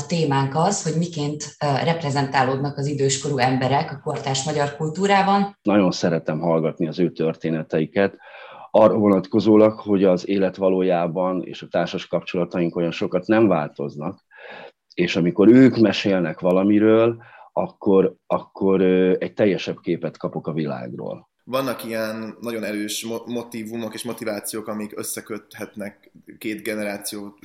A témánk az, hogy miként reprezentálódnak az időskorú emberek a kortás magyar kultúrában. Nagyon szeretem hallgatni az ő történeteiket, arra vonatkozólag, hogy az élet valójában és a társas kapcsolataink olyan sokat nem változnak, és amikor ők mesélnek valamiről, akkor, akkor egy teljesebb képet kapok a világról vannak ilyen nagyon erős motivumok és motivációk, amik összeköthetnek két generáció,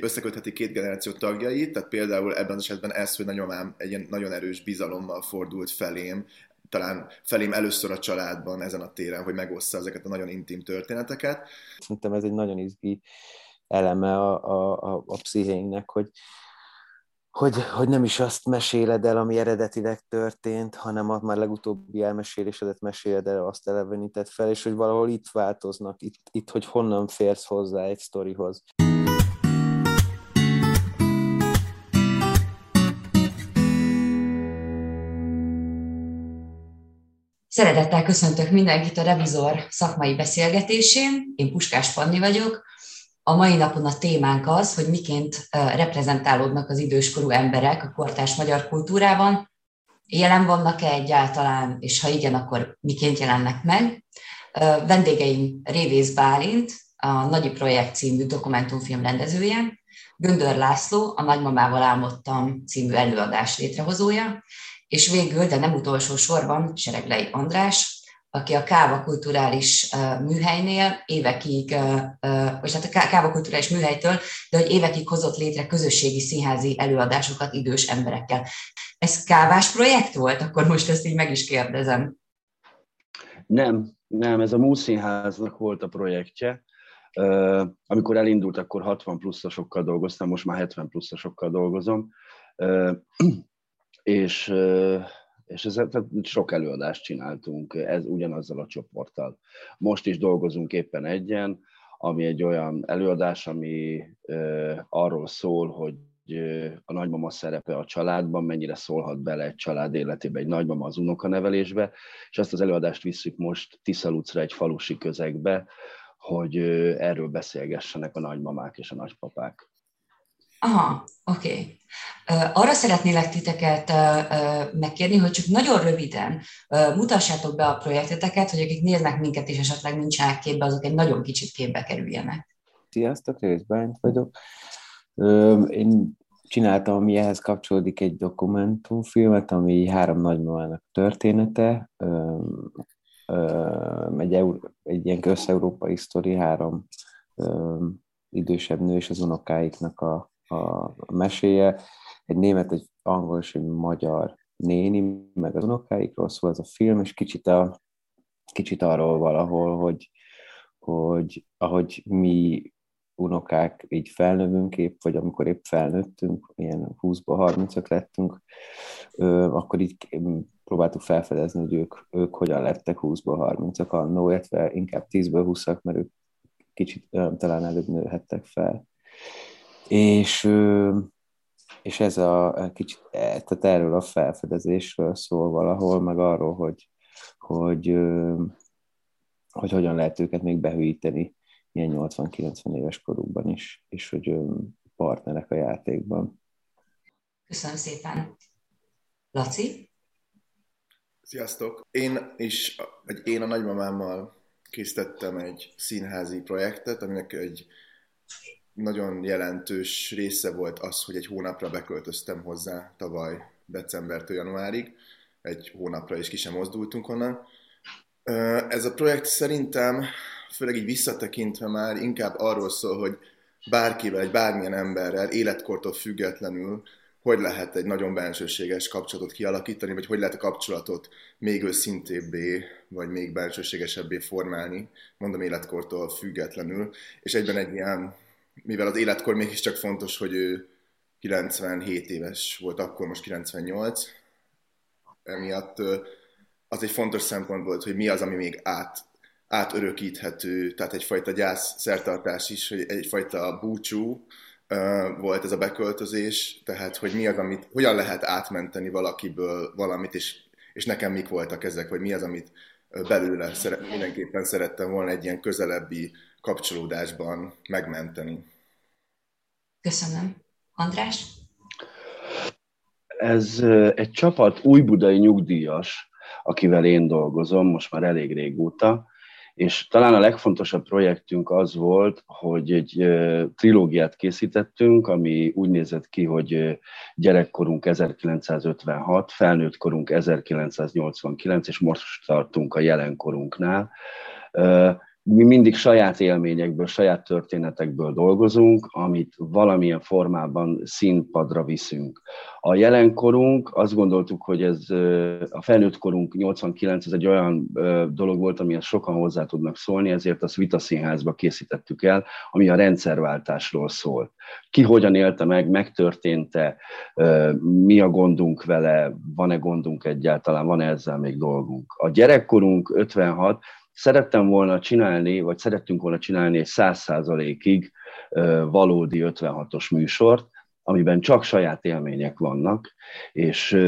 összekötheti két generáció tagjait, tehát például ebben az esetben ez, hogy nagyomám egy ilyen nagyon erős bizalommal fordult felém, talán felém először a családban ezen a téren, hogy megossza ezeket a nagyon intim történeteket. Szerintem ez egy nagyon izgi eleme a, a, a, a pszichénknek, hogy, hogy, hogy nem is azt meséled el, ami eredetileg történt, hanem a már legutóbbi elmesélésedet meséled el, azt elevenített fel, és hogy valahol itt változnak, itt, itt hogy honnan férsz hozzá egy sztorihoz. Szeretettel köszöntök mindenkit a Revizor szakmai beszélgetésén. Én Puskás Panni vagyok, a mai napon a témánk az, hogy miként reprezentálódnak az időskorú emberek a kortás magyar kultúrában, jelen vannak-e egyáltalán, és ha igen, akkor miként jelennek meg. Vendégeim Révész Bálint, a Nagyi Projekt című dokumentumfilm rendezője, Göndör László, a Nagymamával álmodtam című előadás létrehozója, és végül, de nem utolsó sorban, Sereglei András, aki a Káva Kulturális Műhelynél évekig, vagy hát a Káva Kulturális Műhelytől, de hogy évekig hozott létre közösségi színházi előadásokat idős emberekkel. Ez kávás projekt volt? Akkor most ezt így meg is kérdezem. Nem, nem, ez a Múszínháznak volt a projektje. Amikor elindult, akkor 60 pluszosokkal dolgoztam, most már 70 pluszosokkal dolgozom. És és ez, tehát sok előadást csináltunk, ez ugyanazzal a csoporttal. Most is dolgozunk éppen egyen, ami egy olyan előadás, ami ö, arról szól, hogy a nagymama szerepe a családban, mennyire szólhat bele egy család életébe egy nagymama az unokanevelésbe, és ezt az előadást visszük most Tiszalucra egy falusi közegbe, hogy erről beszélgessenek a nagymamák és a nagypapák. Aha, oké. Okay. Arra szeretnélek titeket megkérni, hogy csak nagyon röviden mutassátok be a projekteteket, hogy akik néznek minket és esetleg nincsenek képbe, azok egy nagyon kicsit képbe kerüljenek. Sziasztok, Rész Bányt vagyok. Én csináltam, ami ehhez kapcsolódik egy dokumentumfilmet, ami három nagymamának története, egy, egy ilyen összeurópai sztori, három idősebb nő és az unokáiknak a a meséje. Egy német, egy angol és egy magyar néni, meg az unokáikról szól ez a film, és kicsit, a, kicsit arról valahol, hogy, hogy ahogy mi unokák így felnövünk épp, vagy amikor épp felnőttünk, ilyen 20-ba 30-ak lettünk, akkor így próbáltuk felfedezni, hogy ők, ők hogyan lettek 20-ba 30-ak annó, illetve inkább 10-ből 20-ak, mert ők kicsit talán előbb nőhettek fel. És, és ez a kicsit, e, tehát erről a felfedezésről szól valahol, meg arról, hogy, hogy, hogy hogyan lehet őket még behűíteni ilyen 80-90 éves korukban is, és hogy partnerek a játékban. Köszönöm szépen. Laci? Sziasztok! Én is, vagy én a nagymamámmal készítettem egy színházi projektet, aminek egy nagyon jelentős része volt az, hogy egy hónapra beköltöztem hozzá tavaly decembertől januárig. Egy hónapra is ki sem mozdultunk onnan. Ez a projekt szerintem, főleg így visszatekintve már inkább arról szól, hogy bárkivel, egy bármilyen emberrel, életkortól függetlenül, hogy lehet egy nagyon bensőséges kapcsolatot kialakítani, vagy hogy lehet a kapcsolatot még őszintébbé, vagy még bensőségesebbé formálni, mondom életkortól függetlenül, és egyben egy ilyen mivel az életkor mégiscsak fontos, hogy ő 97 éves volt akkor, most 98, emiatt az egy fontos szempont volt, hogy mi az, ami még át, átörökíthető, tehát egyfajta gyász szertartás is, hogy egyfajta búcsú volt ez a beköltözés, tehát hogy mi az, amit, hogyan lehet átmenteni valakiből valamit, és, és nekem mik voltak ezek, vagy mi az, amit belőle szere, mindenképpen szerettem volna egy ilyen közelebbi kapcsolódásban megmenteni. Köszönöm. András? Ez egy csapat újbudai nyugdíjas, akivel én dolgozom, most már elég régóta, és talán a legfontosabb projektünk az volt, hogy egy trilógiát készítettünk, ami úgy nézett ki, hogy gyerekkorunk 1956, felnőtt korunk 1989, és most tartunk a jelenkorunknál mi mindig saját élményekből, saját történetekből dolgozunk, amit valamilyen formában színpadra viszünk. A jelenkorunk, azt gondoltuk, hogy ez a felnőtt korunk 89, ez egy olyan dolog volt, amihez sokan hozzá tudnak szólni, ezért azt Vitaszínházba készítettük el, ami a rendszerváltásról szól. Ki hogyan élte meg, megtörténte, mi a gondunk vele, van-e gondunk egyáltalán, van -e ezzel még dolgunk. A gyerekkorunk 56, szerettem volna csinálni, vagy szerettünk volna csinálni egy száz százalékig valódi 56-os műsort, amiben csak saját élmények vannak, és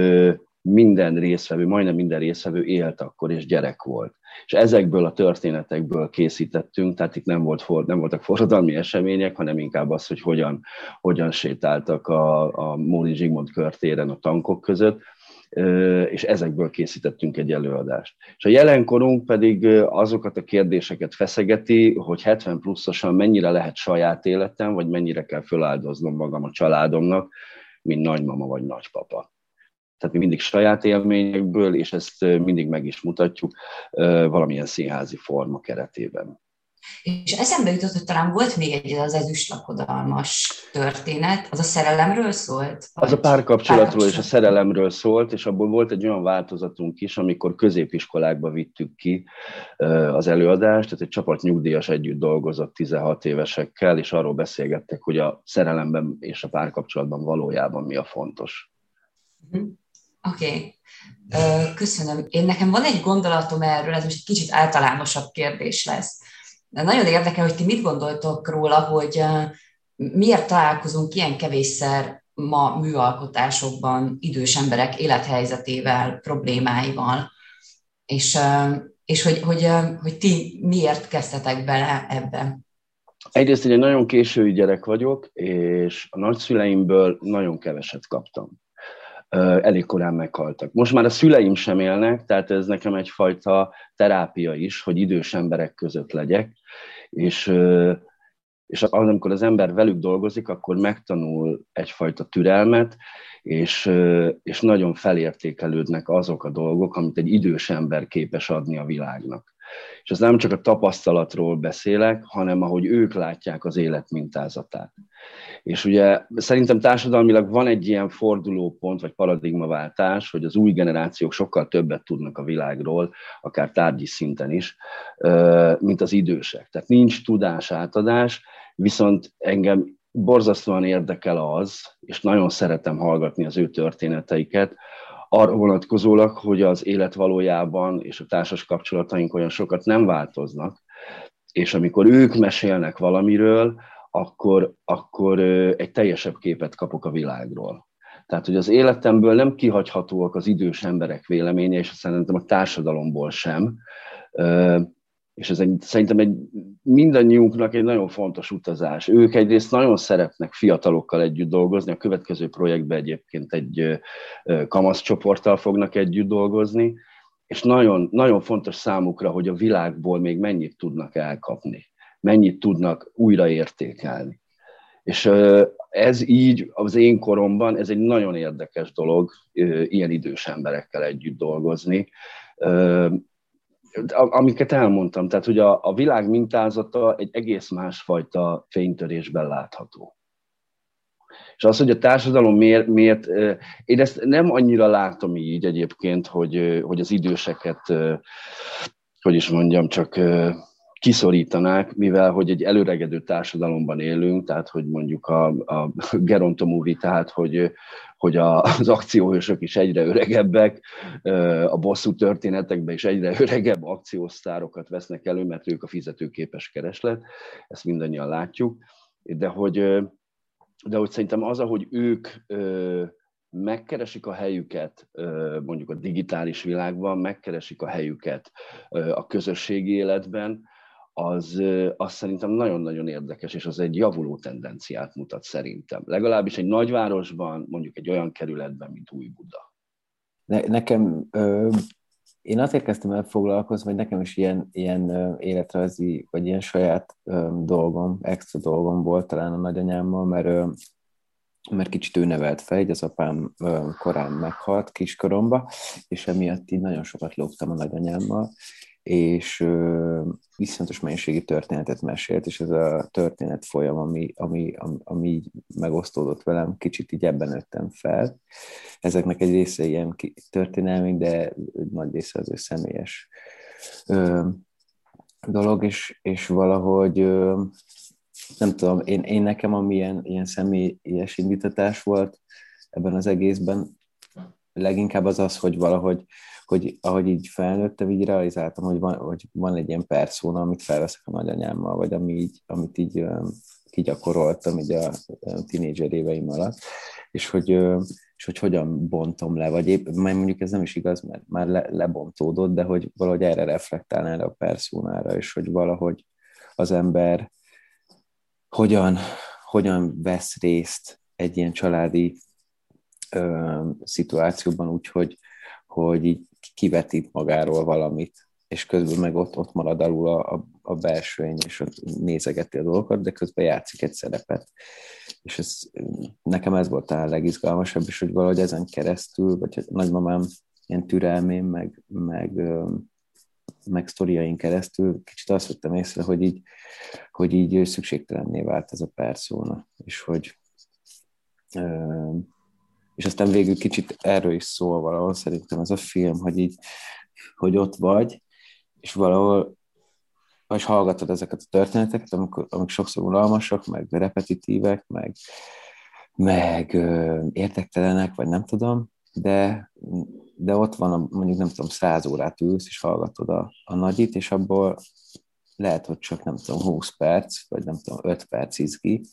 minden részvevő, majdnem minden részvevő élt akkor, és gyerek volt. És ezekből a történetekből készítettünk, tehát itt nem, volt for, nem voltak forradalmi események, hanem inkább az, hogy hogyan, hogyan sétáltak a, a Móri Zsigmond körtéren a tankok között, és ezekből készítettünk egy előadást. És a jelenkorunk pedig azokat a kérdéseket feszegeti, hogy 70 pluszosan mennyire lehet saját életem, vagy mennyire kell föláldoznom magam a családomnak, mint nagymama vagy nagypapa. Tehát mi mindig saját élményekből, és ezt mindig meg is mutatjuk valamilyen színházi forma keretében. És eszembe jutott, hogy talán volt még egy az ezüstlakodalmas történet, az a szerelemről szólt? Az a párkapcsolatról és a szerelemről szólt, és abból volt egy olyan változatunk is, amikor középiskolákba vittük ki az előadást, tehát egy csapat nyugdíjas együtt dolgozott 16 évesekkel, és arról beszélgettek, hogy a szerelemben és a párkapcsolatban valójában mi a fontos. Mhm. Oké. Okay. Köszönöm. Én nekem van egy gondolatom erről, ez most egy kicsit általánosabb kérdés lesz. Nagyon érdekel, hogy ti mit gondoltok róla, hogy miért találkozunk ilyen kevésszer ma műalkotásokban idős emberek élethelyzetével, problémáival, és, és hogy, hogy, hogy ti miért kezdtetek bele ebbe? Egyrészt egy nagyon késői gyerek vagyok, és a nagyszüleimből nagyon keveset kaptam. Elég korán meghaltak. Most már a szüleim sem élnek, tehát ez nekem egyfajta terápia is, hogy idős emberek között legyek, és, és amikor az ember velük dolgozik, akkor megtanul egyfajta türelmet, és, és nagyon felértékelődnek azok a dolgok, amit egy idős ember képes adni a világnak. És ez nem csak a tapasztalatról beszélek, hanem ahogy ők látják az élet mintázatát. És ugye szerintem társadalmilag van egy ilyen fordulópont, vagy paradigmaváltás, hogy az új generációk sokkal többet tudnak a világról, akár tárgyi szinten is, mint az idősek. Tehát nincs tudás átadás, viszont engem borzasztóan érdekel az, és nagyon szeretem hallgatni az ő történeteiket, arra vonatkozólag, hogy az élet valójában és a társas kapcsolataink olyan sokat nem változnak, és amikor ők mesélnek valamiről, akkor, akkor egy teljesebb képet kapok a világról. Tehát, hogy az életemből nem kihagyhatóak az idős emberek véleménye, és szerintem a társadalomból sem. És ez egy, szerintem egy, mindannyiunknak egy nagyon fontos utazás. Ők egyrészt nagyon szeretnek fiatalokkal együtt dolgozni, a következő projektben egyébként egy kamasz csoporttal fognak együtt dolgozni, és nagyon, nagyon fontos számukra, hogy a világból még mennyit tudnak elkapni mennyit tudnak újraértékelni. És ez így az én koromban, ez egy nagyon érdekes dolog ilyen idős emberekkel együtt dolgozni, amiket elmondtam, tehát hogy a, a világ mintázata egy egész másfajta fénytörésben látható. És az, hogy a társadalom miért, miért én ezt nem annyira látom így egyébként, hogy, hogy az időseket, hogy is mondjam, csak kiszorítanák, mivel hogy egy előregedő társadalomban élünk, tehát hogy mondjuk a, a gerontomúvi, tehát hogy, hogy a, az akcióhősök is egyre öregebbek, a bosszú történetekben is egyre öregebb akciósztárokat vesznek elő, mert ők a fizetőképes kereslet, ezt mindannyian látjuk, de hogy, de hogy szerintem az, ahogy ők megkeresik a helyüket mondjuk a digitális világban, megkeresik a helyüket a közösségi életben, az, az szerintem nagyon-nagyon érdekes, és az egy javuló tendenciát mutat szerintem. Legalábbis egy nagyvárosban, mondjuk egy olyan kerületben, mint Új-Buda. Ne, nekem, ö, én azért kezdtem el foglalkozni, hogy nekem is ilyen, ilyen ö, életrajzi, vagy ilyen saját ö, dolgom, extra dolgom volt talán a nagyanyámmal, mert ö, mert kicsit ő nevelt fel, így az apám korán meghalt kiskoromba, és emiatt így nagyon sokat lógtam a nagyanyámmal, és viszontos mennyiségi történetet mesélt, és ez a történet folyam, ami, ami, ami, így megosztódott velem, kicsit így ebben nőttem fel. Ezeknek egy része ilyen történelmi, de nagy része az ő személyes dolog, és, és valahogy nem tudom, én, én nekem, ami ilyen, ilyen személyes indítatás volt ebben az egészben, leginkább az az, hogy valahogy, hogy ahogy így felnőttem, így realizáltam, hogy van, hogy van egy ilyen perszóna, amit felveszek a nagyanyámmal, vagy ami így, amit így kigyakoroltam így a tínédzser éveim alatt, és hogy, és hogy hogyan bontom le, vagy épp, majd mondjuk ez nem is igaz, mert már le, lebontódott, de hogy valahogy erre reflektálni erre a perszónára, és hogy valahogy az ember hogyan, hogyan vesz részt egy ilyen családi ö, szituációban úgy, hogy, hogy így kivetít magáról valamit, és közben meg ott, ott marad alul a, a, a belsőny, és ott nézegeti a dolgokat, de közben játszik egy szerepet. És ez, nekem ez volt a legizgalmasabb, és hogy valahogy ezen keresztül, vagy nagymamám ilyen türelmén, meg, meg, meg sztoriaink keresztül kicsit azt vettem észre, hogy így, hogy így szükségtelenné vált ez a perszóna, és hogy és aztán végül kicsit erről is szól valahol szerintem ez a film, hogy így, hogy ott vagy, és valahol és hallgatod ezeket a történeteket, amik, amik sokszor unalmasak, meg repetitívek, meg, meg ö, érdektelenek, vagy nem tudom, de, de ott van, a, mondjuk nem tudom, száz órát ülsz, és hallgatod a, a nagyit, és abból lehet, hogy csak nem tudom, 20 perc, vagy nem tudom, 5 perc izgi,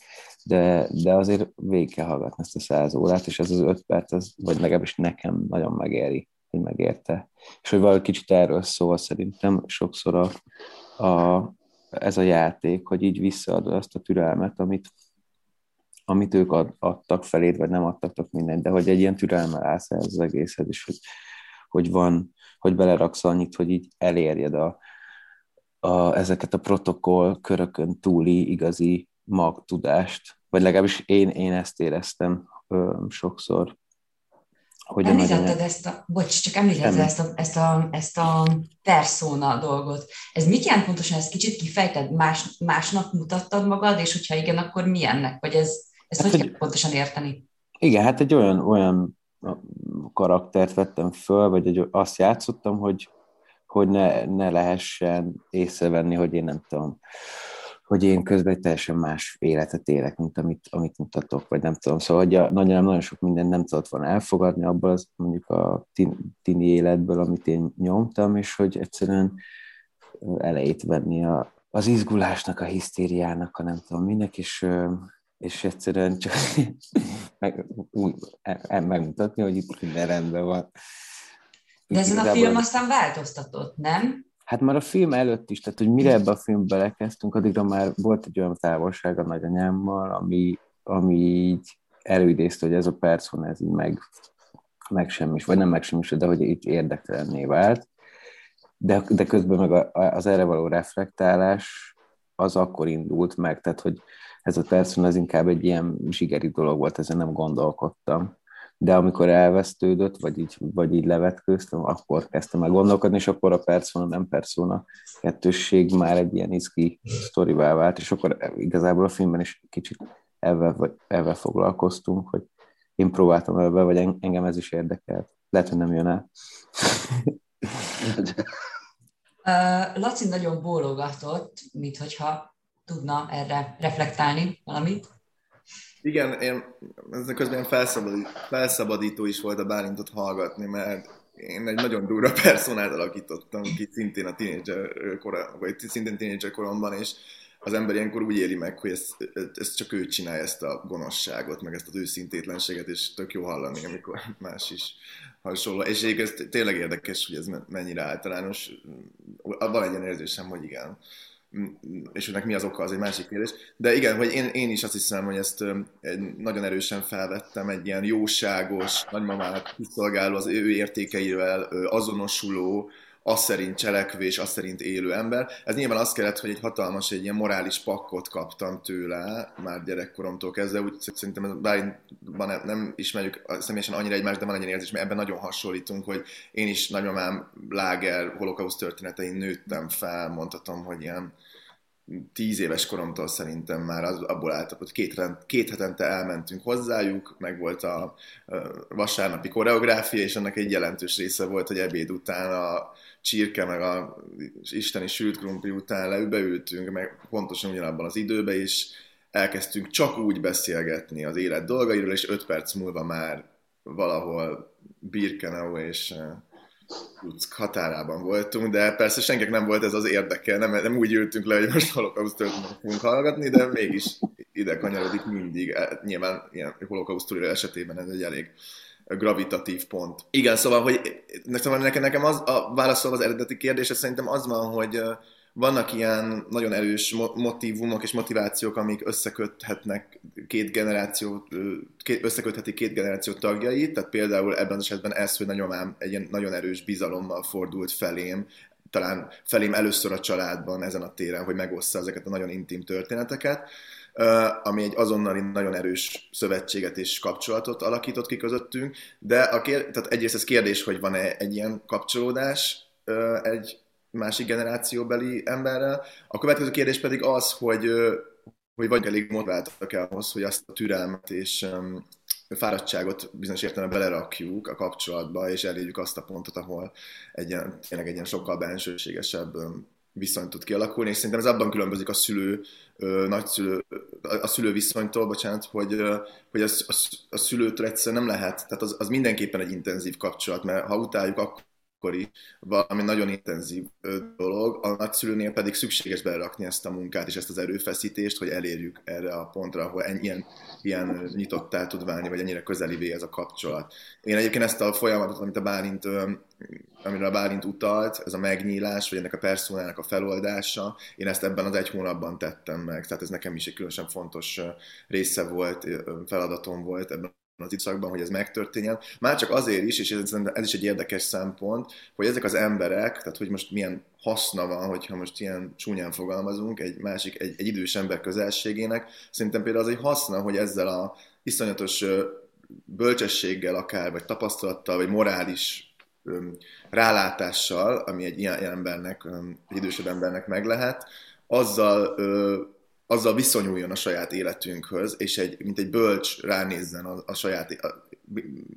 de, de azért végig kell hallgatni ezt a 100 órát, és ez az 5 perc, az, vagy legalábbis nekem nagyon megéri, hogy megérte. És hogy valahogy kicsit erről szól szerintem sokszor a, a, ez a játék, hogy így visszaadod azt a türelmet, amit, amit ők ad, adtak feléd, vagy nem adtak mindent, de hogy egy ilyen türelmel állsz ez az egészhez, és hogy, hogy van, hogy beleraksz annyit, hogy így elérjed a, a, ezeket a protokoll körökön túli igazi magtudást, vagy legalábbis én, én ezt éreztem ö, sokszor. Hogy Említetted nagyon... ezt a, bocs, csak említetted ezt a, ezt, a, ezt a persona dolgot. Ez mit jelent pontosan? Ezt kicsit kifejted? Más, másnak mutattad magad, és hogyha igen, akkor milyennek? Vagy ez, ezt hát, hogy, hogy pontosan érteni? Igen, hát egy olyan, olyan karaktert vettem föl, vagy egy, azt játszottam, hogy hogy ne, ne lehessen észrevenni, hogy én nem tudom, hogy én közben egy teljesen más életet élek, mint amit, amit mutatok, vagy nem tudom. Szóval hogy a, nagyon, nagyon sok minden nem tudott volna elfogadni abból az mondjuk a tin, tini életből, amit én nyomtam, és hogy egyszerűen elejét venni a, az izgulásnak, a hisztériának, a nem tudom minek, és, és egyszerűen csak meg, úgy, e, e, megmutatni, hogy itt minden rendben van. De ezen a film aztán változtatott, nem? Hát már a film előtt is, tehát hogy mire ebbe a filmbe belekezdtünk, addigra már volt egy olyan távolság a nagyanyámmal, ami, ami így előidézte, hogy ez a percon ez így meg, megsemmis, vagy nem megsemmis, de hogy így érdektelenné vált. De, de közben meg a, az erre való reflektálás az akkor indult meg, tehát hogy ez a percon az inkább egy ilyen zsigeri dolog volt, ezen nem gondolkodtam de amikor elvesztődött, vagy így, vagy így levetkőztem, akkor kezdtem el gondolkodni, és akkor a persona, nem persona kettősség már egy ilyen izgi sztorivá vált, és akkor igazából a filmben is kicsit ebben, ebben foglalkoztunk, hogy én próbáltam ebbe, vagy engem ez is érdekelt. Lehet, hogy nem jön el. Laci nagyon bólogatott, mint hogyha tudna erre reflektálni valamit. Igen, én, ez közben felszabadító, is volt a Bálintot hallgatni, mert én egy nagyon durva personát alakítottam ki szintén a tínédzser kora, vagy szintén tínédzser koromban, és az ember ilyenkor úgy éli meg, hogy ezt csak ő csinálja, ezt a gonoszságot, meg ezt az őszintétlenséget, és tök jó hallani, amikor más is hasonló. És ez tényleg érdekes, hogy ez mennyire általános. Van egy ilyen érzésem, hogy igen, és ennek mi az oka, az egy másik kérdés. De igen, hogy én, én is azt hiszem, hogy ezt nagyon erősen felvettem, egy ilyen jóságos, nagymamát kiszolgáló, az ő értékeivel azonosuló, azt szerint cselekvés, azt szerint élő ember. Ez nyilván azt kellett, hogy egy hatalmas, egy ilyen morális pakkot kaptam tőle, már gyerekkoromtól kezdve, úgy szerintem bár nem, ismerjük személyesen annyira egymást, de van egy érzés, mert ebben nagyon hasonlítunk, hogy én is nagymamám láger holokauszt történetein nőttem fel, mondhatom, hogy ilyen tíz éves koromtól szerintem már az, abból álltak, hogy két, két hetente elmentünk hozzájuk, meg volt a, a vasárnapi koreográfia, és ennek egy jelentős része volt, hogy ebéd után a csirke, meg a isteni sült krumpli után le, beültünk, meg pontosan ugyanabban az időben is elkezdtünk csak úgy beszélgetni az élet dolgairól, és öt perc múlva már valahol Birkenau és Luck határában voltunk, de persze senkinek nem volt ez az érdeke, nem, nem úgy ültünk le, hogy most holokauszt történetet fogunk hallgatni, de mégis ide kanyarodik mindig. E, nyilván ilyen holokauszt esetében ez egy elég gravitatív pont. Igen, szóval, hogy nekem, nekem az, a válaszol az eredeti kérdésre szerintem az van, hogy vannak ilyen nagyon erős motivumok és motivációk, amik összeköthetnek két generáció, összeköthetik két generáció tagjait, tehát például ebben az esetben ez, hogy nagyomám egy ilyen nagyon erős bizalommal fordult felém, talán felém először a családban ezen a téren, hogy megossza ezeket a nagyon intim történeteket, ami egy azonnali nagyon erős szövetséget és kapcsolatot alakított ki közöttünk, de a kér, tehát egyrészt ez kérdés, hogy van-e egy ilyen kapcsolódás egy másik generációbeli emberrel. A következő kérdés pedig az, hogy, hogy vagy elég motiváltak el ahhoz, hogy azt a türelmet és fáradtságot bizonyos értelemben belerakjuk a kapcsolatba, és elérjük azt a pontot, ahol egy ilyen, tényleg egy ilyen sokkal bensőségesebb viszony tud kialakulni, és szerintem ez abban különbözik a szülő, nagyszülő, a szülő viszonytól, bocsánat, hogy, hogy az, az, a szülőtől egyszerűen nem lehet, tehát az, az mindenképpen egy intenzív kapcsolat, mert ha utáljuk, akkor is valami nagyon intenzív dolog, a nagyszülőnél pedig szükséges belerakni ezt a munkát és ezt az erőfeszítést, hogy elérjük erre a pontra, ahol en, ilyen, ilyen nyitottá tud válni, vagy ennyire közelivé ez a kapcsolat. Én egyébként ezt a folyamatot, amit a Bálint, amire a Bálint utalt, ez a megnyílás, vagy ennek a personának a feloldása, én ezt ebben az egy hónapban tettem meg, tehát ez nekem is egy különösen fontos része volt, feladatom volt ebben az időszakban, hogy ez megtörténjen. Már csak azért is, és ez, is egy érdekes szempont, hogy ezek az emberek, tehát hogy most milyen haszna van, hogyha most ilyen csúnyán fogalmazunk, egy másik, egy, egy idős ember közelségének, szerintem például az egy haszna, hogy ezzel a iszonyatos bölcsességgel akár, vagy tapasztalattal, vagy morális rálátással, ami egy ilyen embernek, egy idősebb embernek meg lehet, azzal azzal viszonyuljon a saját életünkhöz, és egy, mint egy bölcs ránézzen a, a saját, a,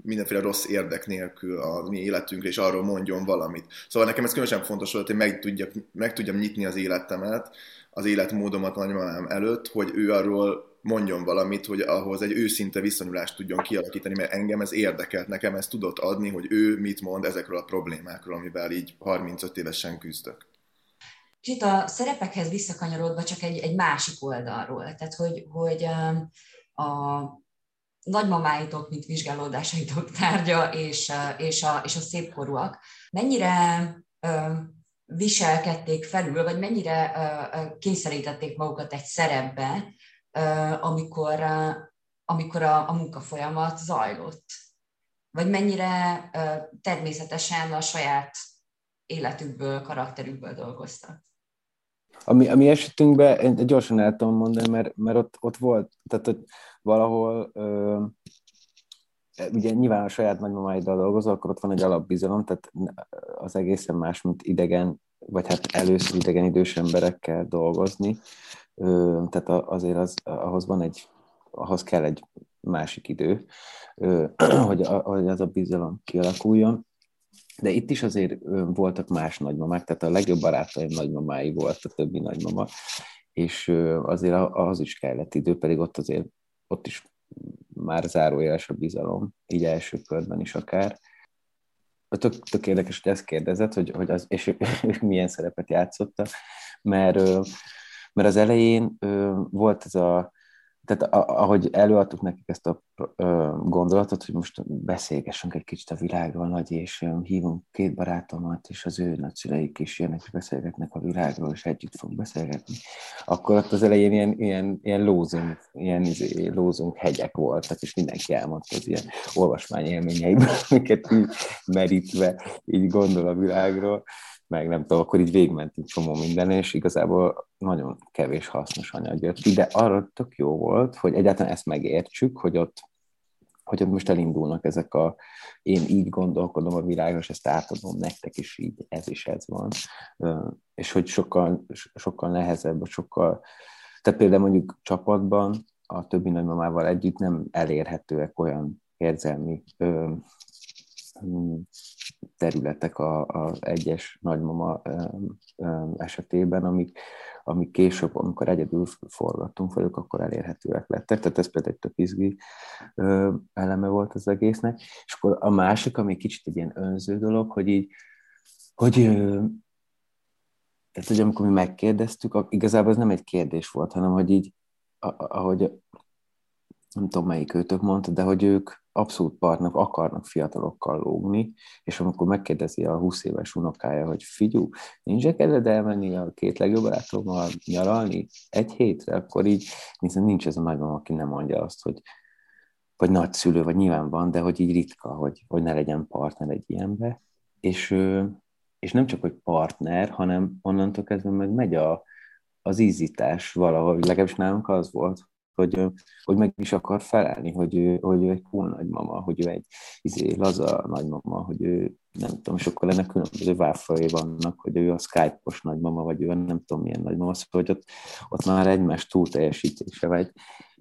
mindenféle rossz érdek nélkül a mi életünkre, és arról mondjon valamit. Szóval nekem ez különösen fontos volt, hogy meg, tudjak, meg tudjam nyitni az életemet, az életmódomat nagymamám előtt, hogy ő arról mondjon valamit, hogy ahhoz egy őszinte viszonyulást tudjon kialakítani, mert engem ez érdekelt, nekem ez tudott adni, hogy ő mit mond ezekről a problémákról, amivel így 35 évesen küzdök kicsit a szerepekhez visszakanyarodva csak egy, egy másik oldalról. Tehát, hogy, hogy um, a nagymamáitok, mint vizsgálódásaitok tárgya, és, uh, és, a, és a szépkorúak, mennyire um, viselkedték felül, vagy mennyire uh, uh, kényszerítették magukat egy szerepbe, amikor, amikor a, a munkafolyamat zajlott? Vagy mennyire természetesen a saját életükből, karakterükből dolgoztak? A mi, a mi esetünkben én gyorsan el tudom mondani, mert, mert ott, ott volt, tehát ott valahol ö, ugye nyilván a saját nagymamáiddal dolgozol, akkor ott van egy alapbizalom, tehát az egészen más, mint idegen, vagy hát először idegen idős emberekkel dolgozni. Ö, tehát azért az, ahhoz van egy, ahhoz kell egy másik idő, ö, hogy, hogy az a bizalom kialakuljon. De itt is azért voltak más nagymamák, tehát a legjobb barátaim nagymamái volt a többi nagymama, és azért az is kellett idő, pedig ott azért ott is már zárójeles a bizalom, így első körben is akár. Tök, tök érdekes, hogy ezt kérdezett, hogy, hogy az, és ők milyen szerepet játszottak, mert, mert az elején volt ez a tehát ahogy előadtuk nekik ezt a gondolatot, hogy most beszélgessünk egy kicsit a világról, nagy, és hívunk két barátomat, és az ő nagyszüleik is jönnek, és beszélgetnek a világról, és együtt fog beszélgetni, akkor ott az elején ilyen, ilyen, ilyen lózunk, ilyen izé, lózunk hegyek voltak, és mindenki elmondta az ilyen olvasmány élményeiből, amiket így merítve így gondol a világról meg nem tudom, akkor így végmentünk csomó minden, és igazából nagyon kevés hasznos anyag jött ki, de arra tök jó volt, hogy egyáltalán ezt megértsük, hogy ott, hogy ott most elindulnak ezek a, én így gondolkodom a világról, és ezt átadom nektek is így, ez is ez van. És hogy sokkal, sokkal nehezebb, sokkal, tehát például mondjuk csapatban a többi nagymamával együtt nem elérhetőek olyan érzelmi területek az egyes nagymama esetében, amik, amik később, amikor egyedül forgattunk velük, akkor elérhetőek lettek. Tehát ez például egy tök izgi eleme volt az egésznek. És akkor a másik, ami kicsit egy ilyen önző dolog, hogy így, hogy tehát, hogy amikor mi megkérdeztük, igazából ez nem egy kérdés volt, hanem hogy így, ahogy nem tudom melyik őtök mondta, de hogy ők abszolút partnak akarnak fiatalokkal lógni, és amikor megkérdezi a 20 éves unokája, hogy figyú, nincs kedved elmenni a két legjobb barátommal nyaralni egy hétre, akkor így hiszen nincs ez a nagymama, aki nem mondja azt, hogy vagy nagyszülő, vagy nyilván van, de hogy így ritka, hogy, hogy ne legyen partner egy ilyenbe. És, és nem csak, hogy partner, hanem onnantól kezdve meg megy a, az ízítás valahogy, legalábbis nálunk az volt, hogy, hogy meg is akar felelni, hogy ő, hogy ő egy cool nagymama, hogy ő egy izé, laza nagymama, hogy ő nem tudom, és akkor ennek különböző válfajai vannak, hogy ő a Skype-os nagymama, vagy ő nem tudom milyen nagymama, szóval hogy ott, ott már egymás túl teljesítése vagy,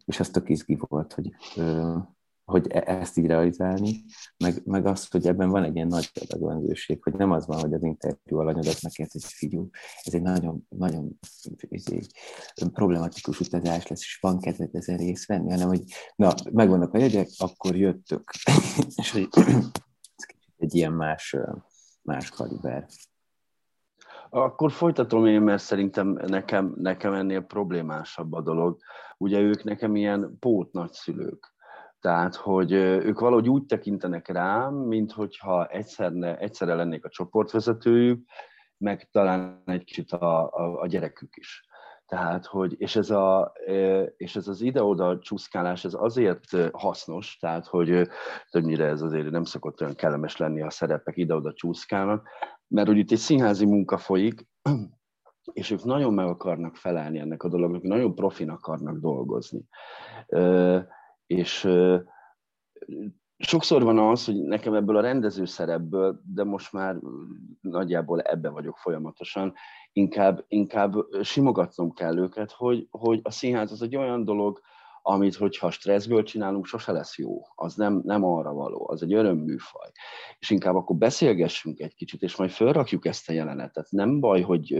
és az tök izgi volt, hogy, hogy e- ezt így realizálni, meg, meg azt, hogy ebben van egy ilyen nagy pedagóguség, hogy nem az van, hogy az interjú alanyod azt megkért, hogy figyú, ez egy nagyon, nagyon ez egy problematikus utazás lesz, és van kedved ezen részt venni, hanem hogy na, megvannak a jegyek, akkor jöttök. és hogy ez egy ilyen más, más kaliber. Akkor folytatom én, mert szerintem nekem, nekem ennél problémásabb a dolog. Ugye ők nekem ilyen pót nagyszülők tehát, hogy ők valahogy úgy tekintenek rám, mint hogyha egyszerre, egyszerre lennék a csoportvezetőjük, meg talán egy kicsit a, a, a gyerekük is. Tehát, hogy, és ez, a, és ez az ide-oda csúszkálás, ez azért hasznos, tehát, hogy többnyire ez azért nem szokott olyan kellemes lenni, a szerepek ide-oda csúszkálnak, mert hogy itt egy színházi munka folyik, és ők nagyon meg akarnak felelni ennek a dolognak, nagyon profin akarnak dolgozni és sokszor van az, hogy nekem ebből a rendező szerepből, de most már nagyjából ebbe vagyok folyamatosan, inkább, inkább simogatnom kell őket, hogy, hogy a színház az egy olyan dolog, amit, hogyha stresszből csinálunk, sose lesz jó. Az nem, nem arra való, az egy örömműfaj. És inkább akkor beszélgessünk egy kicsit, és majd felrakjuk ezt a jelenetet. Nem baj, hogy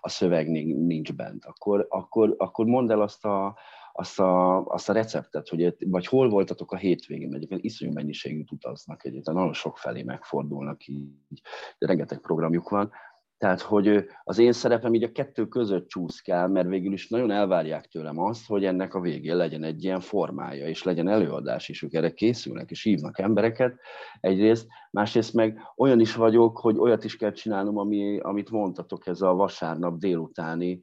a szöveg nincs bent. Akkor, akkor, akkor mondd el azt a, azt a, azt a receptet, hogy vagy hol voltatok a hétvégén, egyébként iszonyú mennyiségű utaznak egyébként, nagyon sok felé megfordulnak így, de rengeteg programjuk van, tehát, hogy az én szerepem így a kettő között csúszkál, mert végül is nagyon elvárják tőlem azt, hogy ennek a végén legyen egy ilyen formája, és legyen előadás is, ők erre készülnek, és hívnak embereket egyrészt, másrészt meg olyan is vagyok, hogy olyat is kell csinálnom, ami, amit mondtatok, ez a vasárnap délutáni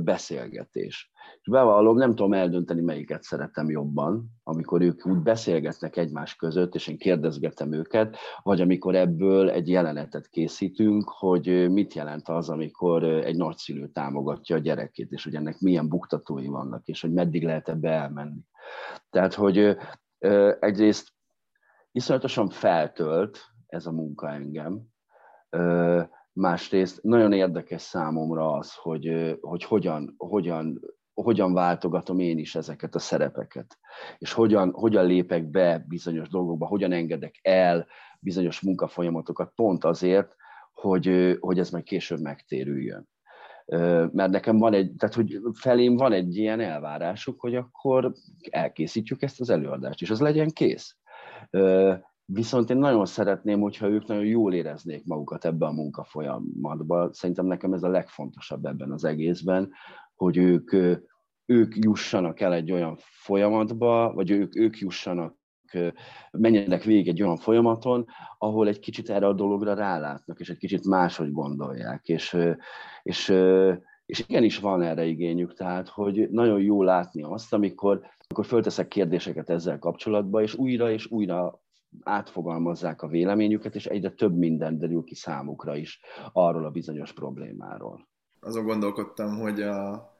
beszélgetés. És bevallom, nem tudom eldönteni, melyiket szeretem jobban, amikor ők úgy beszélgetnek egymás között, és én kérdezgetem őket, vagy amikor ebből egy jelenetet készítünk, hogy mit jelent az, amikor egy nagyszülő támogatja a gyerekét, és hogy ennek milyen buktatói vannak, és hogy meddig lehet ebbe elmenni. Tehát, hogy egyrészt iszonyatosan feltölt ez a munka engem, másrészt nagyon érdekes számomra az, hogy, hogy hogyan, hogyan hogyan váltogatom én is ezeket a szerepeket, és hogyan, hogyan lépek be bizonyos dolgokba, hogyan engedek el bizonyos munkafolyamatokat pont azért, hogy, hogy ez meg később megtérüljön. Mert nekem van egy, tehát hogy felém van egy ilyen elvárásuk, hogy akkor elkészítjük ezt az előadást, és az legyen kész. Viszont én nagyon szeretném, hogyha ők nagyon jól éreznék magukat ebben a munkafolyamatban. Szerintem nekem ez a legfontosabb ebben az egészben, hogy ők, ők jussanak el egy olyan folyamatba, vagy ők, ők jussanak, menjenek végig egy olyan folyamaton, ahol egy kicsit erre a dologra rálátnak, és egy kicsit máshogy gondolják. És, és, és igenis van erre igényük, tehát hogy nagyon jó látni azt, amikor, amikor fölteszek kérdéseket ezzel kapcsolatban, és újra és újra átfogalmazzák a véleményüket, és egyre több minden derül ki számukra is arról a bizonyos problémáról. Azon gondolkodtam, hogy a,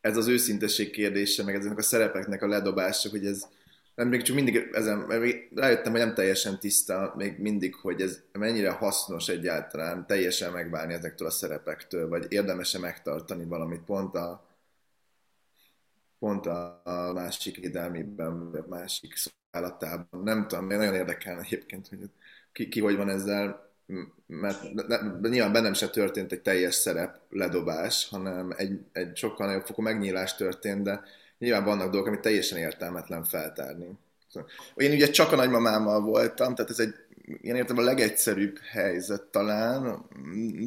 ez az őszintesség kérdése, meg ezeknek a szerepeknek a ledobása, hogy ez nem még csak mindig ezen, még rájöttem, hogy nem teljesen tiszta még mindig, hogy ez mennyire hasznos egyáltalán teljesen megválni ezektől a szerepektől, vagy érdemes-e megtartani valamit pont a, pont a, a másik védelmében, vagy a másik szolgálatában. Nem tudom, nagyon érdekelne egyébként, hogy ki, ki hogy van ezzel, mert ne, ne, nyilván bennem se történt egy teljes szerep ledobás, hanem egy, egy sokkal nagyobb fokú megnyílás történt, de nyilván vannak dolgok, amit teljesen értelmetlen feltárni. Én ugye csak a nagymamámmal voltam, tehát ez egy én értem a legegyszerűbb helyzet talán,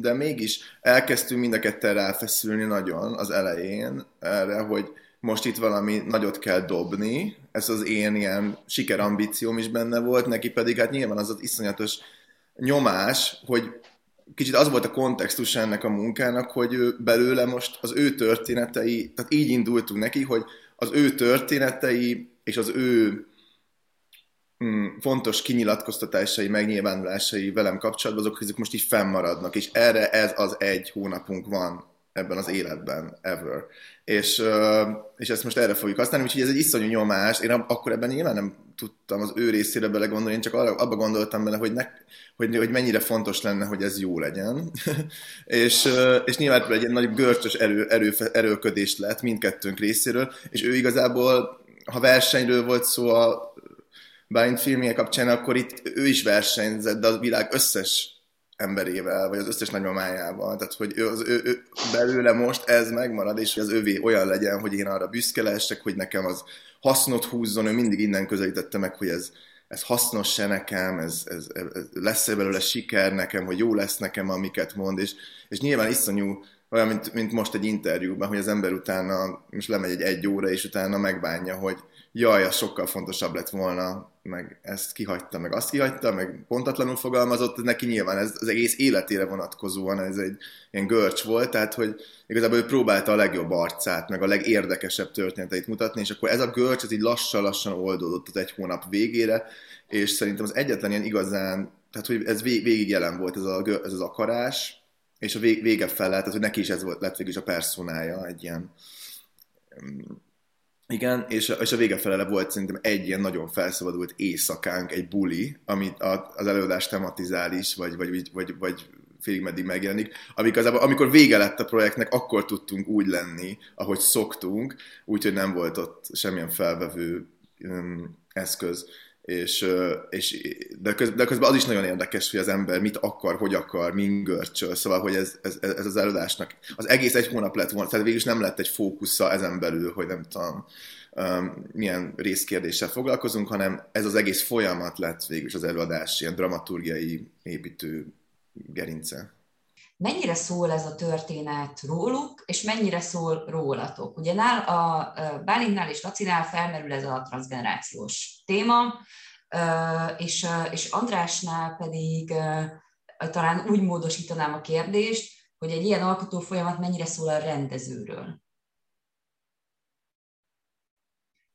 de mégis elkezdtünk mind a ketten ráfeszülni nagyon az elején erre, hogy most itt valami nagyot kell dobni, ez az én ilyen sikerambícióm is benne volt, neki pedig hát nyilván az az iszonyatos nyomás, hogy kicsit az volt a kontextus ennek a munkának, hogy ő belőle most az ő történetei, tehát így indultunk neki, hogy az ő történetei és az ő mm, fontos kinyilatkoztatásai, megnyilvánulásai velem kapcsolatban, azok, azok most így fennmaradnak, és erre ez az egy hónapunk van ebben az életben, ever. És, és ezt most erre fogjuk használni, úgyhogy ez egy iszonyú nyomás. Én akkor ebben nyilván nem tudtam az ő részére belegondolni, én csak arra, abba gondoltam bele, hogy, ne, hogy, hogy mennyire fontos lenne, hogy ez jó legyen. és, és nyilván egy nagy görcsös erő, erő, erőködés lett mindkettőnk részéről, és ő igazából, ha versenyről volt szó a Bálint filmje kapcsán, akkor itt ő is versenyzett, de a világ összes emberével, vagy az összes nagymamájával. Tehát, hogy ő, az, ő, ő, belőle most ez megmarad, és hogy az övé olyan legyen, hogy én arra büszke lehessek, hogy nekem az hasznot húzzon, ő mindig innen közelítette meg, hogy ez, ez hasznos se nekem, ez, ez, ez lesz-e belőle siker nekem, hogy jó lesz nekem, amiket mond, és, és nyilván iszonyú, olyan, mint, mint most egy interjúban, hogy az ember utána most lemegy egy egy óra, és utána megbánja, hogy jaj, az sokkal fontosabb lett volna, meg ezt kihagyta, meg azt kihagyta, meg pontatlanul fogalmazott, neki nyilván ez az egész életére vonatkozóan ez egy ilyen görcs volt, tehát hogy igazából ő próbálta a legjobb arcát, meg a legérdekesebb történeteit mutatni, és akkor ez a görcs, ez így lassan-lassan oldódott az egy hónap végére, és szerintem az egyetlen ilyen igazán, tehát hogy ez végig jelen volt ez, a, ez az akarás, és a vége fel tehát hogy neki is ez volt, lett végig is a personája, egy ilyen igen, és a, és a vége felele volt szerintem egy ilyen nagyon felszabadult éjszakánk, egy buli, amit az előadás tematizál is, vagy, vagy, vagy, vagy félig meddig megjelenik, amikor, amikor vége lett a projektnek, akkor tudtunk úgy lenni, ahogy szoktunk, úgyhogy nem volt ott semmilyen felvevő um, eszköz. És, és de, közben, de közben az is nagyon érdekes, hogy az ember mit akar, hogy akar, min görcsöl, szóval, hogy ez, ez, ez az előadásnak az egész egy hónap lett volna, tehát végül is nem lett egy fókusza ezen belül, hogy nem tudom, milyen részkérdéssel foglalkozunk, hanem ez az egész folyamat lett végül az előadás ilyen dramaturgiai építő gerince. Mennyire szól ez a történet róluk, és mennyire szól rólatok? Ugye nál, a Bálintnál és Lacinál felmerül ez a transgenerációs téma, és, és Andrásnál pedig talán úgy módosítanám a kérdést, hogy egy ilyen alkotó folyamat mennyire szól a rendezőről.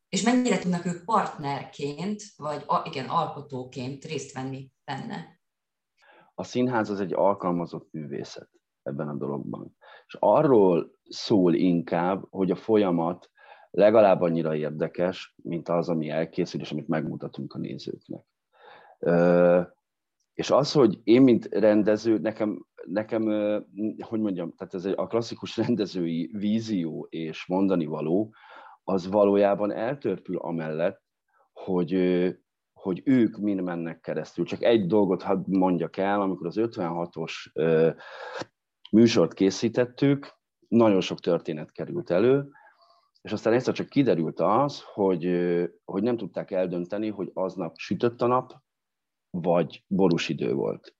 És mennyire tudnak ők partnerként, vagy igen, alkotóként részt venni benne? A színház az egy alkalmazott művészet ebben a dologban. És arról szól inkább, hogy a folyamat legalább annyira érdekes, mint az, ami elkészül, és amit megmutatunk a nézőknek. És az, hogy én, mint rendező, nekem, nekem hogy mondjam, tehát ez a klasszikus rendezői vízió és mondani való, az valójában eltörpül amellett, hogy, hogy ők mind mennek keresztül. Csak egy dolgot hadd mondjak el, amikor az 56-os műsort készítettük, nagyon sok történet került elő, és aztán egyszer csak kiderült az, hogy, hogy nem tudták eldönteni, hogy aznap sütött a nap, vagy borús idő volt.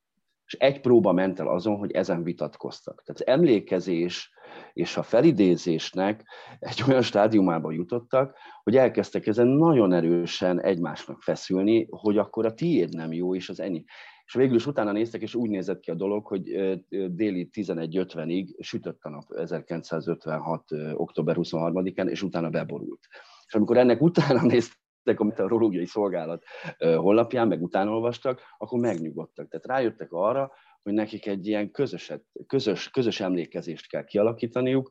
És egy próba ment el azon, hogy ezen vitatkoztak. Tehát emlékezés és a felidézésnek egy olyan stádiumába jutottak, hogy elkezdtek ezen nagyon erősen egymásnak feszülni, hogy akkor a tiéd nem jó, és az ennyi. És végül is utána néztek, és úgy nézett ki a dolog, hogy déli 11.50-ig sütött a nap 1956. október 23-án, és utána beborult. És amikor ennek utána néztek, a meteorológiai szolgálat honlapján, meg utána olvastak, akkor megnyugodtak. Tehát rájöttek arra, hogy nekik egy ilyen közöset, közös, közös emlékezést kell kialakítaniuk,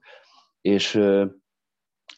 és,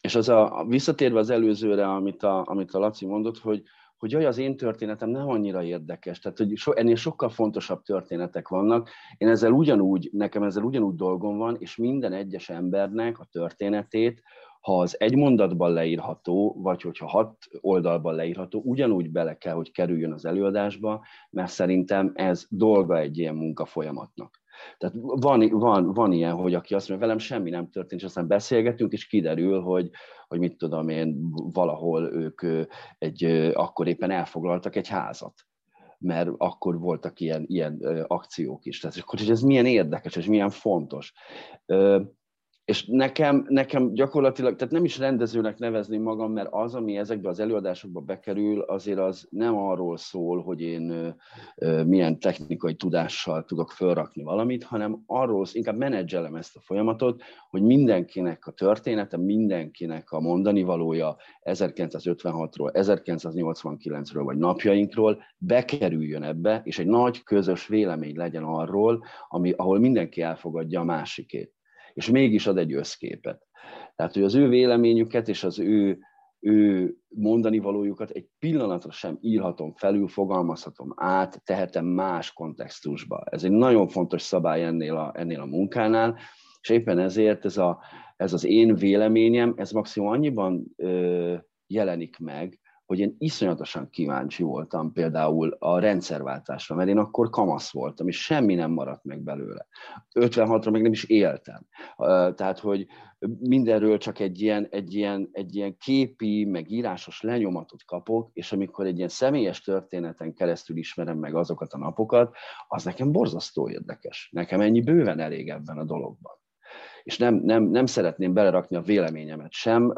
és az a, visszatérve az előzőre, amit a, amit a Laci mondott, hogy, hogy jaj, az én történetem nem annyira érdekes, tehát hogy so, ennél sokkal fontosabb történetek vannak. Én ezzel ugyanúgy, nekem ezzel ugyanúgy dolgom van, és minden egyes embernek a történetét, ha az egy mondatban leírható, vagy hogyha hat oldalban leírható, ugyanúgy bele kell, hogy kerüljön az előadásba, mert szerintem ez dolga egy ilyen munkafolyamatnak. Tehát van, van, van ilyen, hogy aki azt mondja, velem semmi nem történt, és aztán beszélgetünk, és kiderül, hogy, hogy mit tudom én, valahol ők egy, akkor éppen elfoglaltak egy házat mert akkor voltak ilyen, ilyen akciók is. Tehát akkor, hogy ez milyen érdekes, és milyen fontos és nekem, nekem gyakorlatilag, tehát nem is rendezőnek nevezni magam, mert az, ami ezekbe az előadásokba bekerül, azért az nem arról szól, hogy én milyen technikai tudással tudok felrakni valamit, hanem arról, inkább menedzselem ezt a folyamatot, hogy mindenkinek a története, mindenkinek a mondani valója 1956-ról, 1989-ről vagy napjainkról bekerüljön ebbe, és egy nagy közös vélemény legyen arról, ami, ahol mindenki elfogadja a másikét és mégis ad egy összképet. Tehát, hogy az ő véleményüket és az ő, ő mondani valójukat egy pillanatra sem írhatom felül, fogalmazhatom át, tehetem más kontextusba. Ez egy nagyon fontos szabály ennél a, ennél a munkánál, és éppen ezért ez, a, ez az én véleményem, ez maximum annyiban ö, jelenik meg, hogy én iszonyatosan kíváncsi voltam például a rendszerváltásra, mert én akkor kamasz voltam, és semmi nem maradt meg belőle. 56-ra még nem is éltem. Tehát, hogy mindenről csak egy ilyen, egy, ilyen, egy ilyen képi, meg írásos lenyomatot kapok, és amikor egy ilyen személyes történeten keresztül ismerem meg azokat a napokat, az nekem borzasztó érdekes. Nekem ennyi bőven elég ebben a dologban és nem, nem, nem szeretném belerakni a véleményemet sem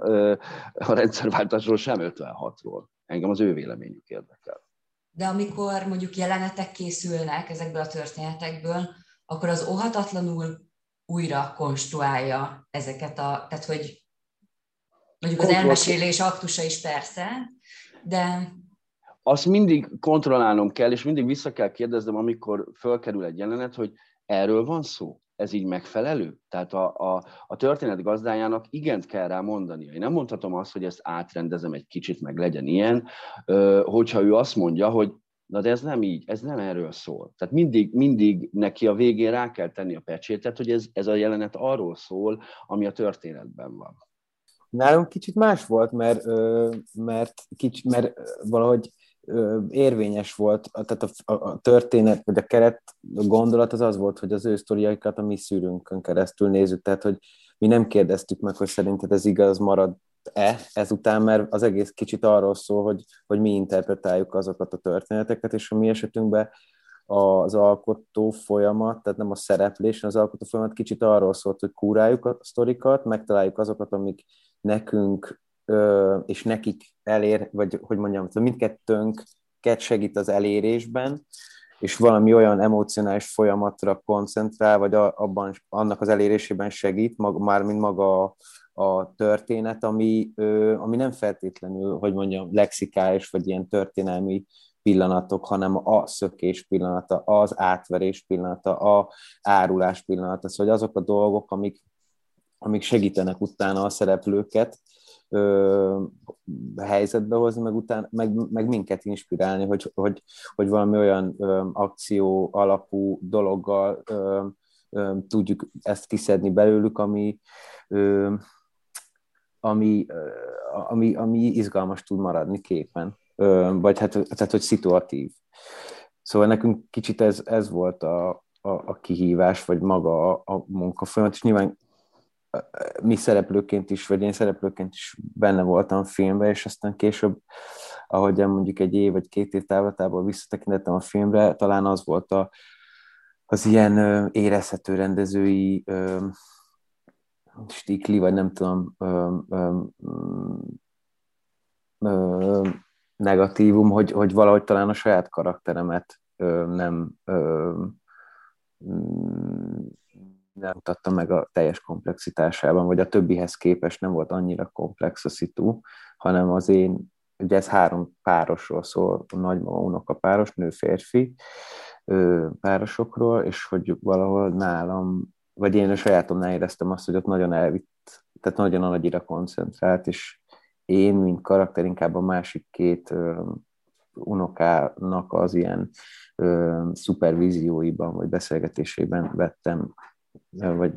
a rendszerváltásról, sem 56-ról. Engem az ő véleményük érdekel. De amikor mondjuk jelenetek készülnek ezekből a történetekből, akkor az óhatatlanul újra konstruálja ezeket a, tehát hogy mondjuk az elmesélés aktusa is persze, de... Azt mindig kontrollálnom kell, és mindig vissza kell kérdeznem, amikor fölkerül egy jelenet, hogy erről van szó? Ez így megfelelő? Tehát a, a, a történet gazdájának igent kell rá mondania. Én nem mondhatom azt, hogy ezt átrendezem egy kicsit, meg legyen ilyen, hogyha ő azt mondja, hogy na de ez nem így, ez nem erről szól. Tehát mindig, mindig neki a végén rá kell tenni a pecsétet, hogy ez, ez a jelenet arról szól, ami a történetben van. Nálunk kicsit más volt, mert, mert, kicsi, mert valahogy érvényes volt, tehát a, a, a történet, vagy a keret a gondolat az az volt, hogy az ő sztoriaikat a mi szűrünkön keresztül nézzük, tehát hogy mi nem kérdeztük meg, hogy szerinted ez igaz marad-e ezután, mert az egész kicsit arról szól, hogy, hogy mi interpretáljuk azokat a történeteket, és a mi esetünkben az alkotó folyamat, tehát nem a szereplés, az alkotó folyamat kicsit arról szólt, hogy kúráljuk a sztorikat, megtaláljuk azokat, amik nekünk és nekik elér, vagy hogy mondjam, mindkettőnket segít az elérésben, és valami olyan emocionális folyamatra koncentrál, vagy abban, annak az elérésében segít, mag, mint maga a, a történet, ami, ami nem feltétlenül, hogy mondjam, lexikális, vagy ilyen történelmi pillanatok, hanem a szökés pillanata, az átverés pillanata, a árulás pillanata, szóval azok a dolgok, amik, amik segítenek utána a szereplőket, ö, helyzetbe hozni, meg, után, meg, meg minket inspirálni, hogy, hogy, hogy valami olyan ö, akció alapú dologgal ö, ö, tudjuk ezt kiszedni belőlük, ami, ö, ami, ö, ami, ami izgalmas tud maradni képen, ö, vagy hát, tehát, hogy szituatív. Szóval nekünk kicsit ez, ez volt a, a, a kihívás, vagy maga a, a munkafolyamat, és nyilván mi szereplőként is, vagy én szereplőként is benne voltam filmben, és aztán később, ahogy mondjuk egy év vagy két év távlatából visszatekintettem a filmre, talán az volt a, az ilyen érezhető rendezői stikli, vagy nem tudom, ö, negatívum, hogy, hogy valahogy talán a saját karakteremet nem ö, nem mutatta meg a teljes komplexitásában, vagy a többihez képest nem volt annyira komplex a szitu, hanem az én, ugye ez három párosról szól, nagymama, unoka páros, nő-férfi párosokról, és hogy valahol nálam, vagy én a sajátomnál éreztem azt, hogy ott nagyon elvitt, tehát nagyon a nagyira koncentrált, és én, mint karakter, inkább a másik két unokának az ilyen ö, szupervízióiban, vagy beszélgetésében vettem, vagy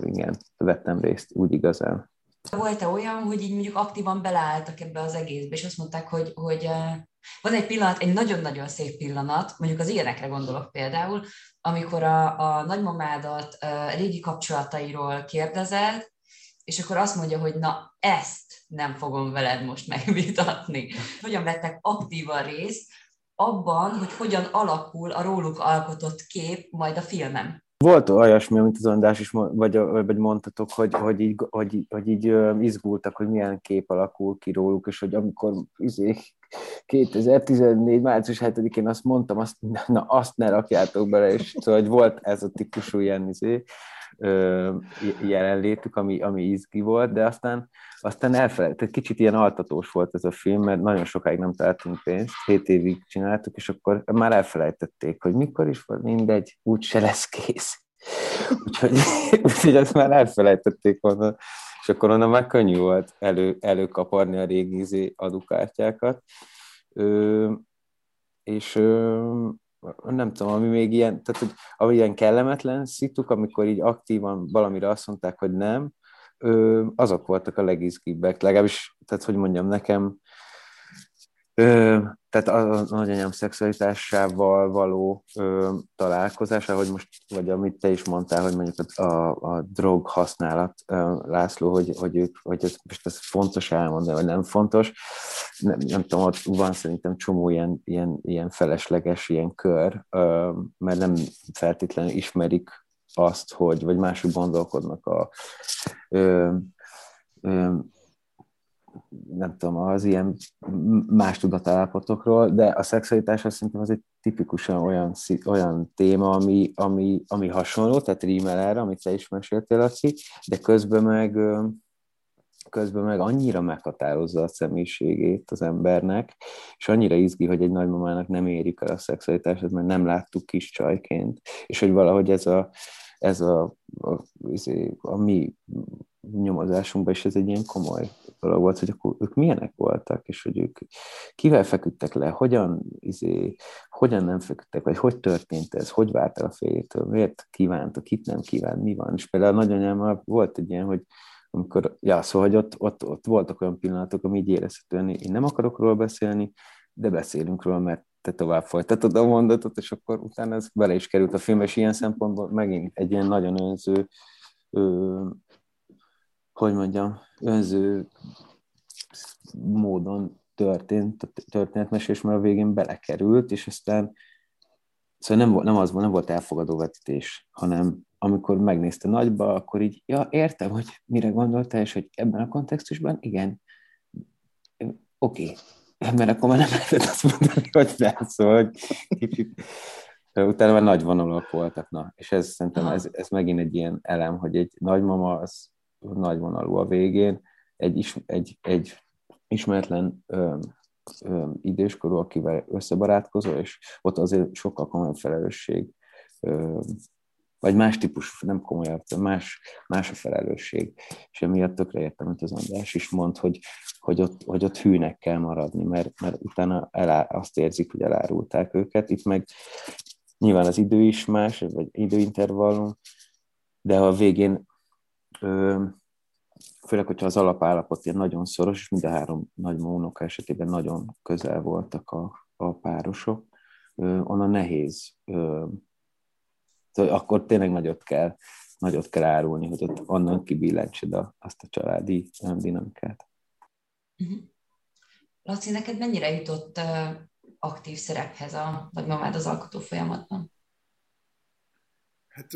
igen, vettem részt úgy igazán. Volt-e olyan, hogy így mondjuk aktívan beleálltak ebbe az egészbe, és azt mondták, hogy, hogy van egy pillanat, egy nagyon-nagyon szép pillanat, mondjuk az ilyenekre gondolok például, amikor a, a nagymamádat a régi kapcsolatairól kérdezed, és akkor azt mondja, hogy na ezt nem fogom veled most megvitatni. Hogyan vettek aktívan részt abban, hogy hogyan alakul a róluk alkotott kép majd a filmem? Volt olyasmi, amit az András is vagy, vagy mondtatok, hogy, hogy, így, hogy, hogy így izgultak, hogy milyen kép alakul ki róluk, és hogy amikor izé, 2014. március 7-én azt mondtam, azt, na azt ne rakjátok bele, és szóval hogy volt ez a típusú ilyen izé, jelenlétük, ami, ami izgi volt, de aztán, aztán elfelejtett, kicsit ilyen altatós volt ez a film, mert nagyon sokáig nem találtunk pénzt, hét évig csináltuk, és akkor már elfelejtették, hogy mikor is volt, mindegy, úgyse lesz kész. Úgyhogy, úgyhogy ezt már elfelejtették volna, és akkor onnan már könnyű volt elő, előkaparni a régi izé adukártyákat. Ö, és ö, nem tudom, ami még ilyen, tehát hogy ami ilyen kellemetlen szituk, amikor így aktívan valamire azt mondták, hogy nem, azok voltak a legizgibbek, legalábbis, tehát hogy mondjam, nekem Ö, tehát a, a nagyanyám szexualitásával való ö, találkozása, hogy most, vagy amit te is mondtál, hogy mondjuk a, a, a drog használat, ö, László, hogy, hogy, ők, hogy ez, most ez fontos elmondani, vagy nem fontos. Nem, nem tudom, ott van szerintem csomó ilyen, ilyen, ilyen felesleges ilyen kör, ö, mert nem feltétlenül ismerik azt, hogy, vagy mások gondolkodnak a ö, ö, nem tudom, az ilyen más tudatállapotokról, de a szexualitás azt szerintem az egy tipikusan olyan, olyan téma, ami, ami, ami hasonló, tehát rímel erre, amit te is meséltél, Laci, de közben meg, közben meg annyira meghatározza a személyiségét az embernek, és annyira izgi, hogy egy nagymamának nem érik el a szexualitását, mert nem láttuk kis csajként, és hogy valahogy ez a, ez a, a, a, a mi nyomozásunkban is ez egy ilyen komoly dolog volt, hogy akkor ők milyenek voltak, és hogy ők kivel feküdtek le, hogyan, izé, hogyan nem feküdtek, vagy hogy történt ez, hogy vártak a férjétől, miért kívántak, kit nem kívánt, mi van. És például a nagyanyámmal volt egy ilyen, hogy amikor, ja, szóval, hogy ott, ott, ott voltak olyan pillanatok, ami így érezhetően, én nem akarok róla beszélni, de beszélünk róla, mert te tovább folytatod a mondatot, és akkor utána ez bele is került a film, és ilyen szempontból megint egy ilyen nagyon önző hogy mondjam, önző módon történt a történetmesés, mert a végén belekerült, és aztán szóval nem, nem az nem volt elfogadó vetítés, hanem amikor megnézte nagyba, akkor így, ja, értem, hogy mire gondoltál, és hogy ebben a kontextusban, igen, oké, okay. mert akkor már nem lehetett azt mondani, hogy nem, szóval, hogy kicsit, utána már nagy vonalak voltak, na, és ez szerintem ez, ez megint egy ilyen elem, hogy egy nagymama az nagyvonalú a végén, egy, is, egy, egy ismeretlen ö, időskorú, akivel összebarátkozol, és ott azért sokkal komolyabb felelősség, ö, vagy más típus, nem komolyabb, más, más a felelősség. És emiatt tökre értem, hogy az András is mond, hogy, hogy, ott, hogy ott hűnek kell maradni, mert, mert utána elá, azt érzik, hogy elárulták őket. Itt meg nyilván az idő is más, vagy időintervallum, de a végén főleg, hogyha az alapállapot ilyen nagyon szoros, és mind a három nagy unoka esetében nagyon közel voltak a, a párosok, onnan nehéz. Akkor tényleg nagyot kell, nagyot kell árulni, hogy ott onnan kibillentsed azt a családi dinamikát. Uh-huh. Laci, neked mennyire jutott aktív szerephez a nagymamád az alkotó folyamatban? Hát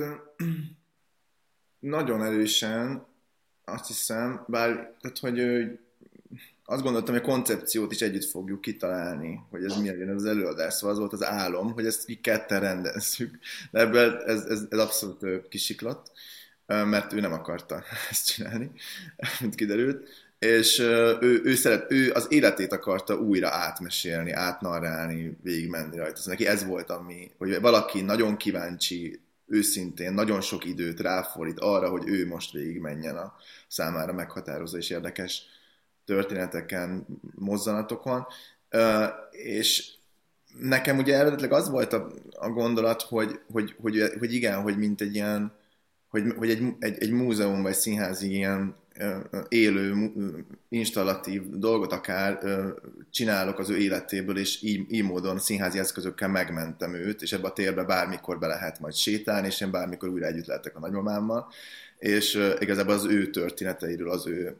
nagyon erősen azt hiszem, bár tehát, hogy azt gondoltam, hogy a koncepciót is együtt fogjuk kitalálni, hogy ez milyen az előadás, szóval az volt az álom, hogy ezt így ketten rendezzük, de ebből ez, ez, ez abszolút kisiklott, mert ő nem akarta ezt csinálni, mint kiderült, és ő, ő, szeret, ő az életét akarta újra átmesélni, átnarrálni, végigmenni rajta. Szóval neki ez volt, ami, hogy valaki nagyon kíváncsi, őszintén nagyon sok időt ráfordít arra, hogy ő most végigmenjen a számára meghatározó és érdekes történeteken, mozzanatokon, és nekem ugye eredetileg az volt a, a gondolat, hogy, hogy, hogy, hogy igen, hogy mint egy ilyen, hogy, hogy egy, egy, egy múzeum vagy színházi ilyen élő, installatív dolgot akár csinálok az ő életéből, és így, így módon színházi eszközökkel megmentem őt, és ebbe a térbe bármikor be lehet majd sétálni, és én bármikor újra együtt lehetek a nagymamámmal, és igazából az ő történeteiről, az ő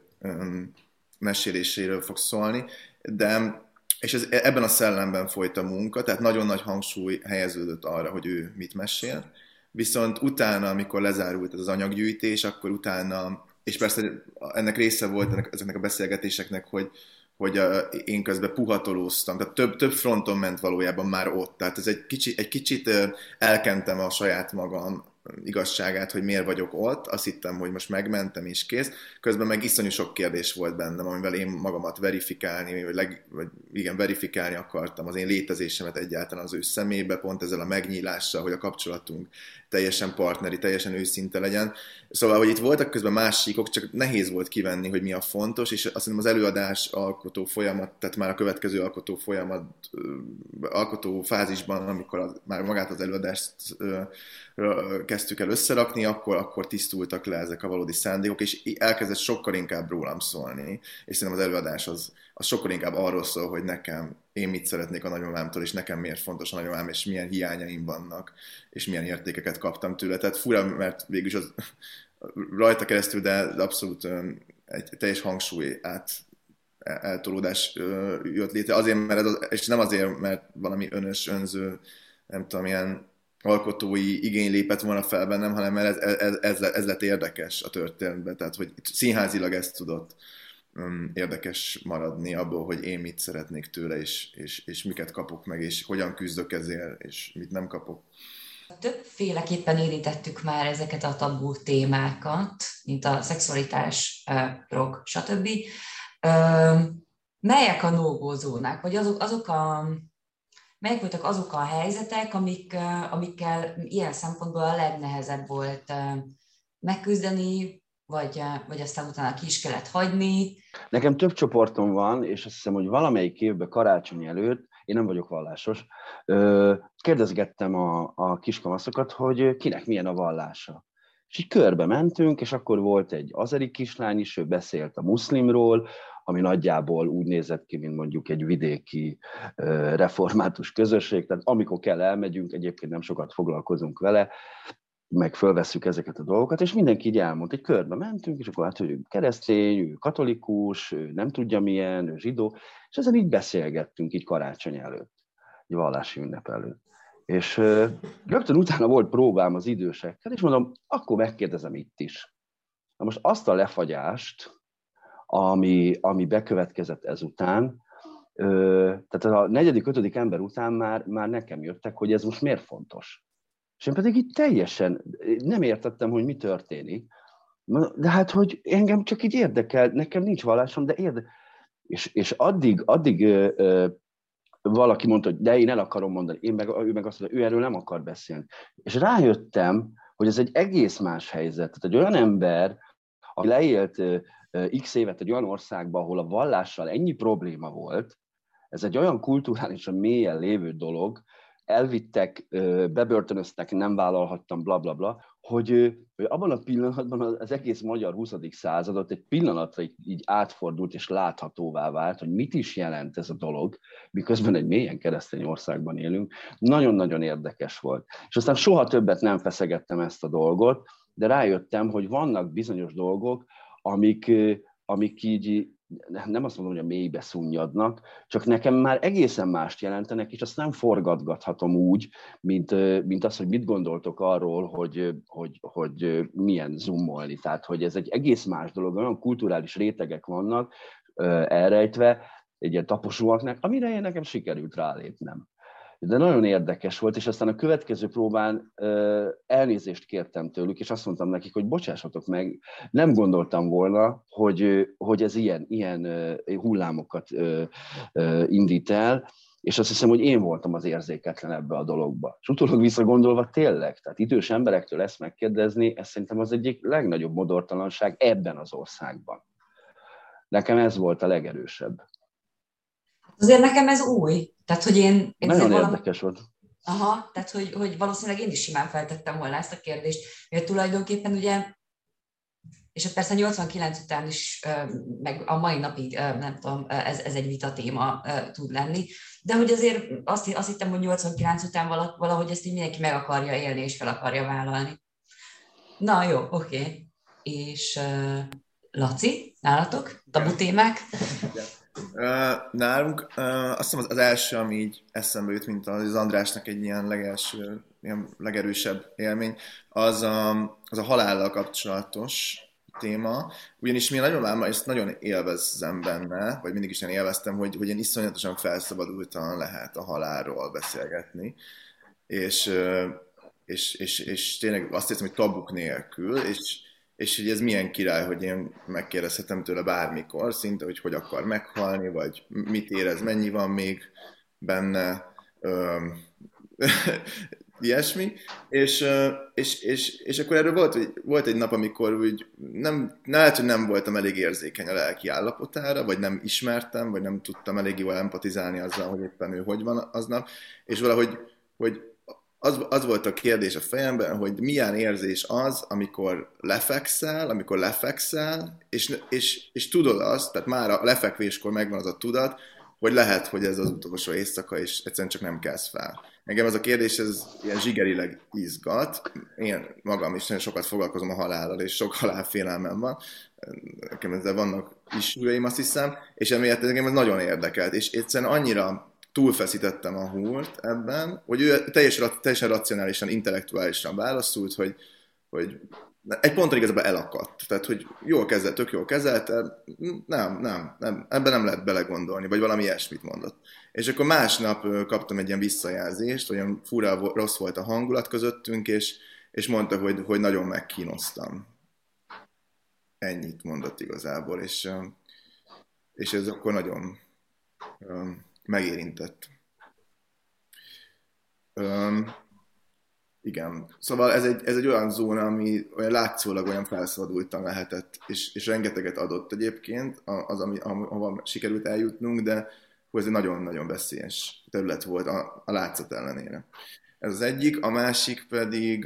meséléséről fog szólni, de és ez, ebben a szellemben folyt a munka, tehát nagyon nagy hangsúly helyeződött arra, hogy ő mit mesél, viszont utána, amikor lezárult ez az anyaggyűjtés, akkor utána, és persze ennek része volt ennek, ezeknek a beszélgetéseknek, hogy, hogy a, én közben puhatolóztam, tehát több, több fronton ment valójában már ott, tehát ez egy, kicsi, egy kicsit elkentem a saját magam igazságát, hogy miért vagyok ott, azt hittem, hogy most megmentem és kész. Közben meg iszonyú sok kérdés volt bennem, amivel én magamat verifikálni, vagy, leg, vagy igen, verifikálni akartam az én létezésemet egyáltalán az ő szemébe, pont ezzel a megnyílással, hogy a kapcsolatunk teljesen partneri, teljesen őszinte legyen. Szóval, hogy itt voltak közben másikok, csak nehéz volt kivenni, hogy mi a fontos, és azt hiszem az előadás alkotó folyamat, tehát már a következő alkotó folyamat, alkotó fázisban, amikor az, már magát az előadást kezdtük el összerakni, akkor, akkor tisztultak le ezek a valódi szándékok, és elkezdett sokkal inkább rólam szólni, és szerintem az előadás az, az sokkal inkább arról szól, hogy nekem, én mit szeretnék a nagymamámtól, és nekem miért fontos a nagymamám, és milyen hiányaim vannak, és milyen értékeket kaptam tőle. Tehát fura, mert végülis az rajta keresztül, de abszolút egy teljes hangsúly át eltolódás jött létre. Azért, mert ez és nem azért, mert valami önös, önző, nem tudom, ilyen alkotói igény lépett volna fel bennem, hanem mert ez, ez, ez, ez lett érdekes a történetben, tehát hogy színházilag ezt tudott érdekes maradni abból, hogy én mit szeretnék tőle, és, és, és miket kapok meg, és hogyan küzdök ezért, és mit nem kapok. Többféleképpen érintettük már ezeket a tabú témákat, mint a szexualitás, drog, stb. Melyek a nógózónák, vagy azok, azok a melyek voltak azok a helyzetek, amik, amikkel ilyen szempontból a legnehezebb volt megküzdeni, vagy, vagy aztán utána ki is kellett hagyni? Nekem több csoportom van, és azt hiszem, hogy valamelyik évben karácsony előtt, én nem vagyok vallásos, kérdezgettem a, a kiskamaszokat, hogy kinek milyen a vallása. És így körbe mentünk, és akkor volt egy azeri kislány is, ő beszélt a muszlimról, ami nagyjából úgy nézett ki, mint mondjuk egy vidéki református közösség, tehát amikor kell elmegyünk, egyébként nem sokat foglalkozunk vele, meg fölvesszük ezeket a dolgokat, és mindenki így elmondta, egy körbe mentünk, és akkor hát, hogy ő keresztény, ő katolikus, ő nem tudja milyen, ő zsidó, és ezen így beszélgettünk így karácsony előtt, egy vallási ünnep előtt. És rögtön utána volt próbám az idősekkel, és mondom, akkor megkérdezem itt is. Na most azt a lefagyást, ami, ami bekövetkezett ezután, tehát a negyedik, ötödik ember után már, már nekem jöttek, hogy ez most miért fontos. És én pedig így teljesen nem értettem, hogy mi történik. De hát, hogy engem csak így érdekel, nekem nincs vallásom, de érdekel. És, és addig, addig ö, ö, valaki mondta, hogy de én el akarom mondani, én meg, ő meg azt mondta, ő erről nem akar beszélni. És rájöttem, hogy ez egy egész más helyzet. Tehát egy olyan ember, aki leélt x évet egy olyan országban, ahol a vallással ennyi probléma volt, ez egy olyan kulturálisan mélyen lévő dolog, elvittek, bebörtönöztek, nem vállalhattam, bla bla bla, hogy, hogy abban a pillanatban az egész magyar 20. századot egy pillanatra így, átfordult és láthatóvá vált, hogy mit is jelent ez a dolog, miközben egy mélyen keresztény országban élünk. Nagyon-nagyon érdekes volt. És aztán soha többet nem feszegettem ezt a dolgot, de rájöttem, hogy vannak bizonyos dolgok, amik, amik így nem azt mondom, hogy a mélybe szunnyadnak, csak nekem már egészen mást jelentenek, és azt nem forgatgathatom úgy, mint, mint az, hogy mit gondoltok arról, hogy, hogy, hogy milyen zoomolni. Tehát, hogy ez egy egész más dolog, olyan kulturális rétegek vannak elrejtve, egy ilyen taposóaknak, amire én nekem sikerült rálépnem de nagyon érdekes volt, és aztán a következő próbán elnézést kértem tőlük, és azt mondtam nekik, hogy bocsássatok meg, nem gondoltam volna, hogy, hogy ez ilyen, ilyen hullámokat indít el, és azt hiszem, hogy én voltam az érzéketlen ebbe a dologba. És utólag visszagondolva tényleg, tehát idős emberektől ezt megkérdezni, ez szerintem az egyik legnagyobb modortalanság ebben az országban. Nekem ez volt a legerősebb. Azért nekem ez új. Tehát, hogy én... én Nagyon valami... érdekes volt. Aha, tehát, hogy, hogy valószínűleg én is simán feltettem volna ezt a kérdést, mert tulajdonképpen ugye, és persze 89 után is, meg a mai napig, nem tudom, ez, ez egy vita téma tud lenni, de hogy azért azt, azt hittem, hogy 89 után valahogy ezt így mindenki meg akarja élni, és fel akarja vállalni. Na jó, oké. Okay. És uh, Laci, nálatok? Tabu témák? Nálunk azt hiszem az, első, ami így eszembe jut, mint az Andrásnak egy ilyen legelső, ilyen legerősebb élmény, az a, az a halállal kapcsolatos téma, ugyanis mi nagymamám ezt nagyon élvezzem benne, vagy mindig is én élveztem, hogy, hogy én iszonyatosan felszabadultan lehet a halálról beszélgetni, és, és, és, és tényleg azt hiszem, hogy tabuk nélkül, és, és hogy ez milyen király, hogy én megkérdezhetem tőle bármikor, szinte, hogy hogy akar meghalni, vagy mit érez, mennyi van még benne, öm, ilyesmi, és, és, és, és akkor erről volt, volt egy nap, amikor úgy nem, lehet, hogy nem voltam elég érzékeny a lelki állapotára, vagy nem ismertem, vagy nem tudtam elég jól empatizálni azzal, hogy éppen ő hogy van aznap, és valahogy hogy az, az volt a kérdés a fejemben, hogy milyen érzés az, amikor lefekszel, amikor lefekszel, és, és, és tudod azt, tehát már a lefekvéskor megvan az a tudat, hogy lehet, hogy ez az utolsó éjszaka, és egyszerűen csak nem kezd fel. Engem ez a kérdés, ez ilyen zsigerileg izgat. Én magam is nagyon sokat foglalkozom a halállal, és sok halálfélelmem van. Nekem ezzel vannak isújaim, azt hiszem, és emiatt engem ez nagyon érdekelt, és egyszerűen annyira túlfeszítettem a húrt ebben, hogy ő teljesen, teljesen racionálisan, intellektuálisan válaszolt, hogy, hogy egy ponton igazából elakadt. Tehát, hogy jól kezdett, tök jól kezelte, nem, nem, nem, ebben nem lehet belegondolni, vagy valami ilyesmit mondott. És akkor másnap kaptam egy ilyen visszajelzést, olyan fura rossz volt a hangulat közöttünk, és, és mondta, hogy, hogy nagyon megkínoztam. Ennyit mondott igazából, és, és ez akkor nagyon megérintett. Um, igen. Szóval ez egy, ez egy olyan zóna, ami olyan látszólag olyan felszabadultan lehetett, és, és rengeteget adott egyébként az, ami, ahova sikerült eljutnunk, de ez egy nagyon-nagyon veszélyes terület volt a, a látszat ellenére. Ez az egyik, a másik pedig,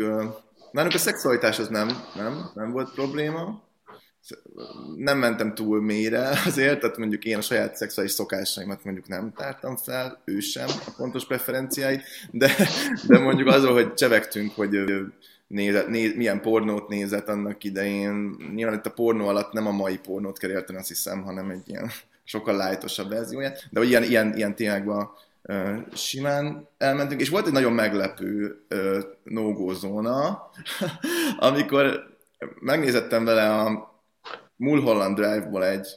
nálunk a szexualitás az nem, nem, nem volt probléma, nem mentem túl mélyre azért, tehát mondjuk én a saját szexuális szokásaimat mondjuk nem tártam fel, ő sem a pontos preferenciáit, de, de mondjuk azon, hogy csevegtünk, hogy nézett, néz, milyen pornót nézett annak idején. Nyilván itt a pornó alatt nem a mai pornót kell érteni, azt hiszem, hanem egy ilyen sokkal lájtosabb verziója, de hogy ilyen, ilyen, ilyen témákban uh, simán elmentünk, és volt egy nagyon meglepő uh, no amikor megnézettem vele a Mulholland Drive-ból egy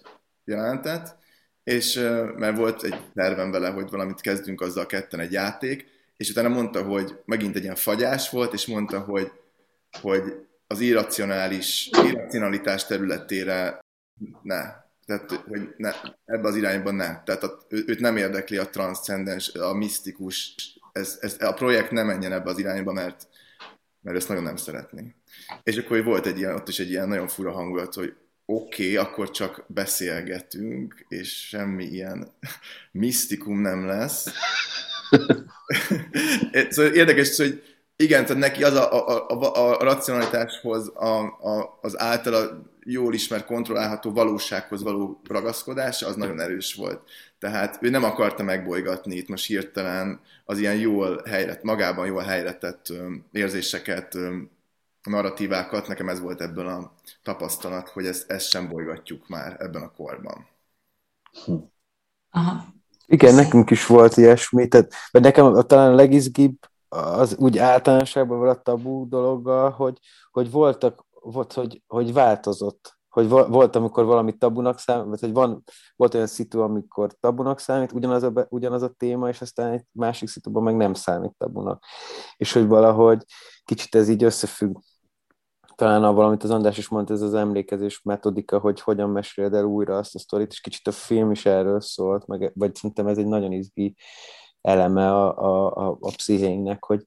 jelentet, és mert volt egy tervem vele, hogy valamit kezdünk azzal ketten egy játék, és utána mondta, hogy megint egy ilyen fagyás volt, és mondta, hogy, hogy az irracionális, irracionalitás területére ne. Tehát, hogy ne, ebbe az irányban ne. Tehát a, őt nem érdekli a transzcendens, a misztikus, ez, ez, a projekt nem menjen ebbe az irányba, mert, mert ezt nagyon nem szeretné. És akkor volt egy ilyen, ott is egy ilyen nagyon fura hangulat, hogy oké, okay, akkor csak beszélgetünk, és semmi ilyen misztikum nem lesz. szóval érdekes, hogy igen, tehát neki az a, a, a, a racionalitáshoz, a, a, az általa jól ismert, kontrollálható valósághoz való ragaszkodása, az nagyon erős volt. Tehát ő nem akarta megbolygatni itt most hirtelen az ilyen jól helyre, magában jól helyre tett érzéseket, narratívákat, nekem ez volt ebből a tapasztalat, hogy ezt, ezt sem bolygatjuk már ebben a korban. Hm. Aha. Igen, nekünk is volt ilyesmi, tehát, vagy nekem talán a legizgibb az úgy általánosságban volt a tabú dologgal, hogy, hogy voltak, volt, hogy, hogy változott hogy volt, amikor valami tabunak számít, vagy hogy van, volt olyan szitu, amikor tabunak számít, ugyanaz a, ugyanaz a téma, és aztán egy másik szituban meg nem számít tabunak. És hogy valahogy kicsit ez így összefügg talán a valamit az András is mondta, ez az emlékezés metodika, hogy hogyan meséled el újra azt a sztorit, és kicsit a film is erről szólt, meg, vagy szerintem ez egy nagyon izgi eleme a, a, a, a pszichénknek, hogy,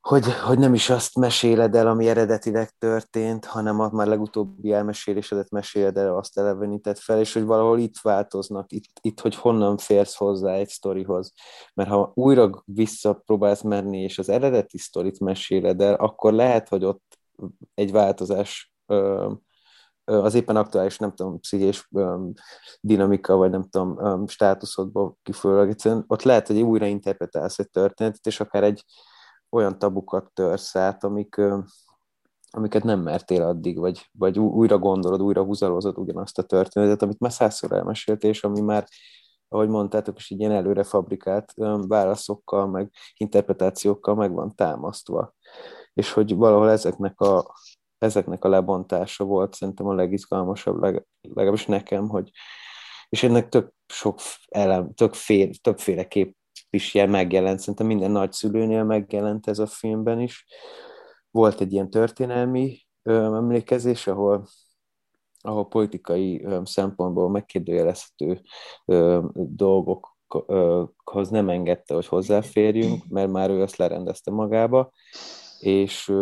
hogy, hogy nem is azt meséled el, ami eredetileg történt, hanem a már legutóbbi elmesélésedet meséled el, azt elevenített fel, és hogy valahol itt változnak, itt, itt hogy honnan férsz hozzá egy sztorihoz. Mert ha újra visszapróbálsz menni, és az eredeti sztorit meséled el, akkor lehet, hogy ott egy változás az éppen aktuális, nem tudom, pszichés dinamika, vagy nem tudom, státuszodból kifolyólag, ott lehet, hogy újra interpretálsz egy történetet, és akár egy olyan tabukat törsz át, amik, amiket nem mertél addig, vagy, vagy újra gondolod, újra húzalozod ugyanazt a történetet, amit már százszor elmesélt, és ami már, ahogy mondtátok, is így ilyen előre fabrikált válaszokkal, meg interpretációkkal meg van támasztva. És hogy valahol ezeknek a, ezeknek a lebontása volt szerintem a legizgalmasabb, leg, legalábbis nekem, hogy és ennek tök sok elem, többféle, többféle kép is ilyen megjelent, szerintem minden nagyszülőnél megjelent ez a filmben is. Volt egy ilyen történelmi ö, emlékezés, ahol ahol politikai ö, szempontból megkérdőjelezhető ö, dolgokhoz nem engedte, hogy hozzáférjünk, mert már ő azt lerendezte magába, és,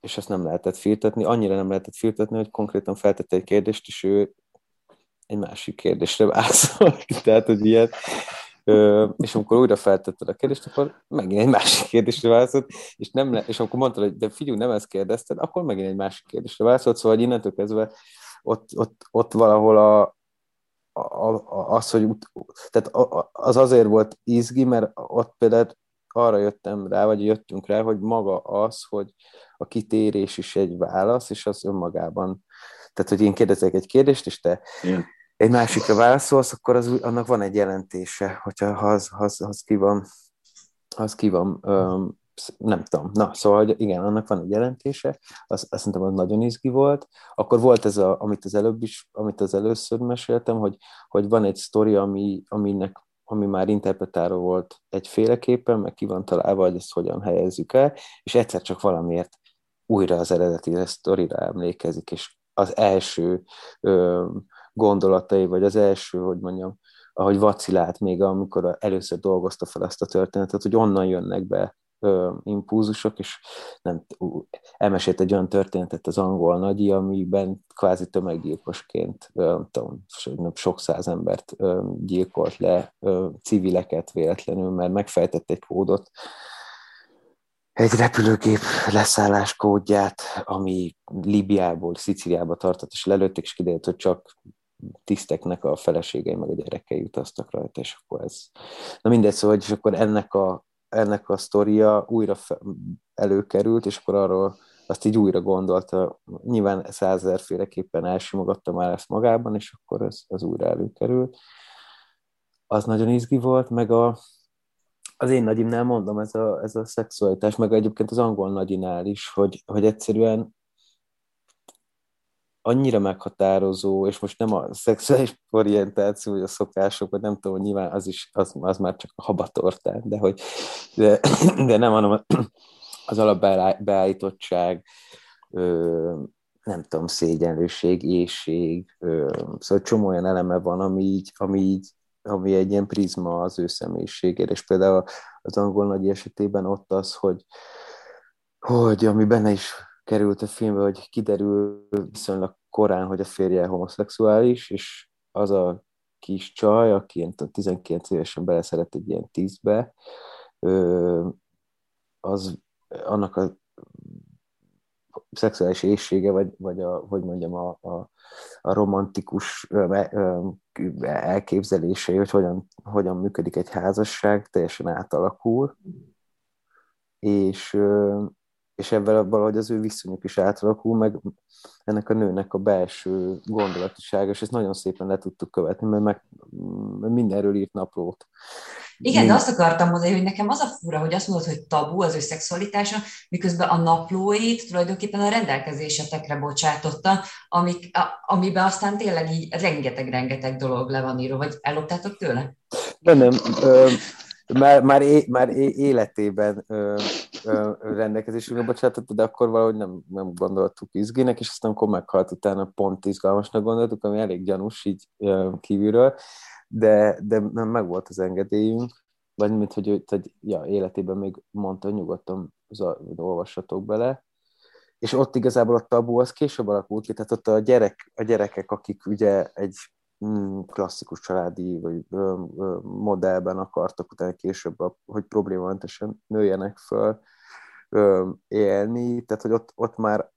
és ezt nem lehetett firtatni. Annyira nem lehetett firtatni, hogy konkrétan feltette egy kérdést, és ő egy másik kérdésre válaszolt. Tehát, hogy ilyet, és amikor újra feltetted a kérdést, akkor megint egy másik kérdésre válaszolt, és, nem le, és amikor mondtad, hogy de figyelj, nem ezt kérdezted, akkor megint egy másik kérdésre válaszolt, szóval hogy innentől kezdve ott, ott, ott valahol a, a, a, az, hogy tehát az azért volt izgi, mert ott például arra jöttem rá, vagy jöttünk rá, hogy maga az, hogy a kitérés is egy válasz, és az önmagában, tehát hogy én kérdezek egy kérdést, és te Igen. egy másikra válaszolsz, akkor az, annak van egy jelentése, hogyha az, az, az ki van, az ki van um, nem tudom, na, szóval, hogy igen, annak van egy jelentése, azt, azt szerintem az nagyon izgi volt. Akkor volt ez, a, amit az előbb is, amit az először meséltem, hogy, hogy van egy sztori, ami, aminek, ami már interpretáló volt egyféleképpen, meg ki van találva, hogy ezt hogyan helyezzük el, és egyszer csak valamiért újra az eredeti sztorira emlékezik, és az első ö, gondolatai, vagy az első, hogy mondjam, ahogy vacilált még, amikor először dolgozta fel ezt a történetet, hogy onnan jönnek be ö, impulzusok, és nem, elmesélt egy olyan történetet az angol nagyi, amiben kvázi tömeggyilkosként ö, tudom, sok száz embert ö, gyilkolt le, ö, civileket véletlenül, mert megfejtett egy kódot, egy repülőgép leszállás kódját, ami Libiából Sziciliába tartott, és lelőtték, és kiderült, hogy csak tiszteknek a feleségei meg a gyerekei utaztak rajta, és akkor ez... Na mindegy, szóval, és akkor ennek a, ennek a sztoria újra előkerült, és akkor arról azt így újra gondolta, nyilván százezerféleképpen elsimogatta már ezt magában, és akkor ez, az újra előkerült. Az nagyon izgi volt, meg a, az én nagyimnál mondom, ez a, ez a szexualitás, meg egyébként az angol nagyinál is, hogy, hogy egyszerűen annyira meghatározó, és most nem a szexuális orientáció, vagy a szokások, vagy nem tudom, nyilván az is, az, az már csak a habatortán, de hogy, de, de nem, hanem az alapbeállítottság, nem tudom, szégyenlőség, éjség, szóval csomó olyan eleme van, ami így, ami így ami egy ilyen prizma az ő személyiségére, és például az angol nagy esetében ott az, hogy, hogy ami benne is került a filmbe, hogy kiderül viszonylag korán, hogy a férje homoszexuális, és az a kis csaj, aki 19 évesen beleszeret egy ilyen tízbe, az annak a szexuális éjsége, vagy, vagy a, hogy mondjam, a, a, a romantikus elképzelései, hogy hogyan, hogyan működik egy házasság, teljesen átalakul, és, és ebben valahogy az ő viszonyuk is átalakul, meg ennek a nőnek a belső gondolatisága, és ezt nagyon szépen le tudtuk követni, mert, meg, mindenről írt naplót. Igen, de azt akartam mondani, hogy nekem az a fura, hogy azt mondod, hogy tabu az ő szexualitása, miközben a naplóit tulajdonképpen a rendelkezésetekre bocsátotta, amik, a, amiben aztán tényleg így rengeteg-rengeteg dolog le van írva, vagy elloptátok tőle? De nem, ö, már, már, é, már é, életében ö, ö, rendelkezésünkre bocsátotta, de akkor valahogy nem, nem gondoltuk izgének, és aztán akkor meghalt utána pont izgalmasnak gondoltuk, ami elég gyanús így ö, kívülről, de, de nem meg volt az engedélyünk, vagy mint hogy, hogy ja, életében még mondta, hogy nyugodtan olvassatok bele, és ott igazából a tabu az később alakult ki, tehát ott a, gyerek, a gyerekek, akik ugye egy mm, klasszikus családi vagy modellben akartak utána később, hogy problémamentesen nőjenek föl, élni, tehát hogy ott, ott már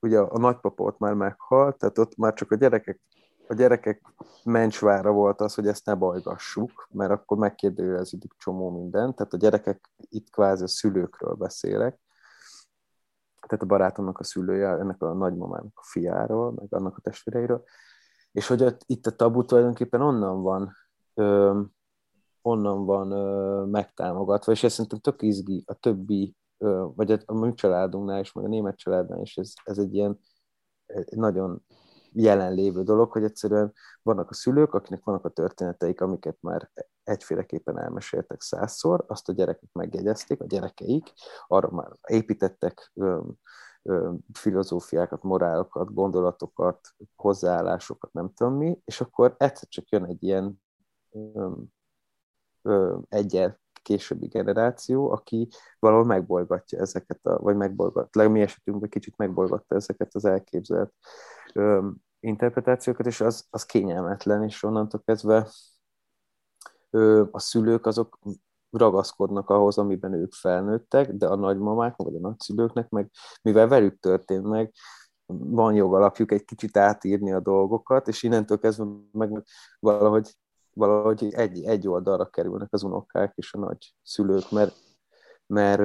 ugye a nagypapa ott már meghalt, tehát ott már csak a gyerekek a gyerekek mencsvára volt az, hogy ezt ne bajgassuk, mert akkor megkérdőjeleződik csomó minden. Tehát a gyerekek, itt kvázi a szülőkről beszélek, tehát a barátomnak a szülője, ennek a nagymamának a fiáról, meg annak a testvéreiről, és hogy itt a tabu tulajdonképpen onnan van, ö, onnan van ö, megtámogatva, és ez szerintem tök izgi a többi, ö, vagy a, a mi családunknál is, meg a német családnál is, ez, ez egy ilyen nagyon jelenlévő dolog, hogy egyszerűen vannak a szülők, akinek vannak a történeteik, amiket már egyféleképpen elmeséltek százszor, azt a gyerekek megjegyezték, a gyerekeik, arra már építettek ö, ö, filozófiákat, morálokat, gondolatokat, hozzáállásokat, nem tudom mi, és akkor egyszer csak jön egy ilyen egyel későbbi generáció, aki valahol megbolgatja ezeket, a, vagy megbolgat, legalább mi esetünkben kicsit megbolgatta ezeket az elképzelt ö, interpretációkat, és az, az kényelmetlen, és onnantól kezdve ö, a szülők azok ragaszkodnak ahhoz, amiben ők felnőttek, de a nagymamák, vagy a nagyszülőknek, meg mivel velük történt meg, van jogalapjuk egy kicsit átírni a dolgokat, és innentől kezdve meg valahogy, valahogy egy, egy oldalra kerülnek az unokák és a nagy szülők, mert, mert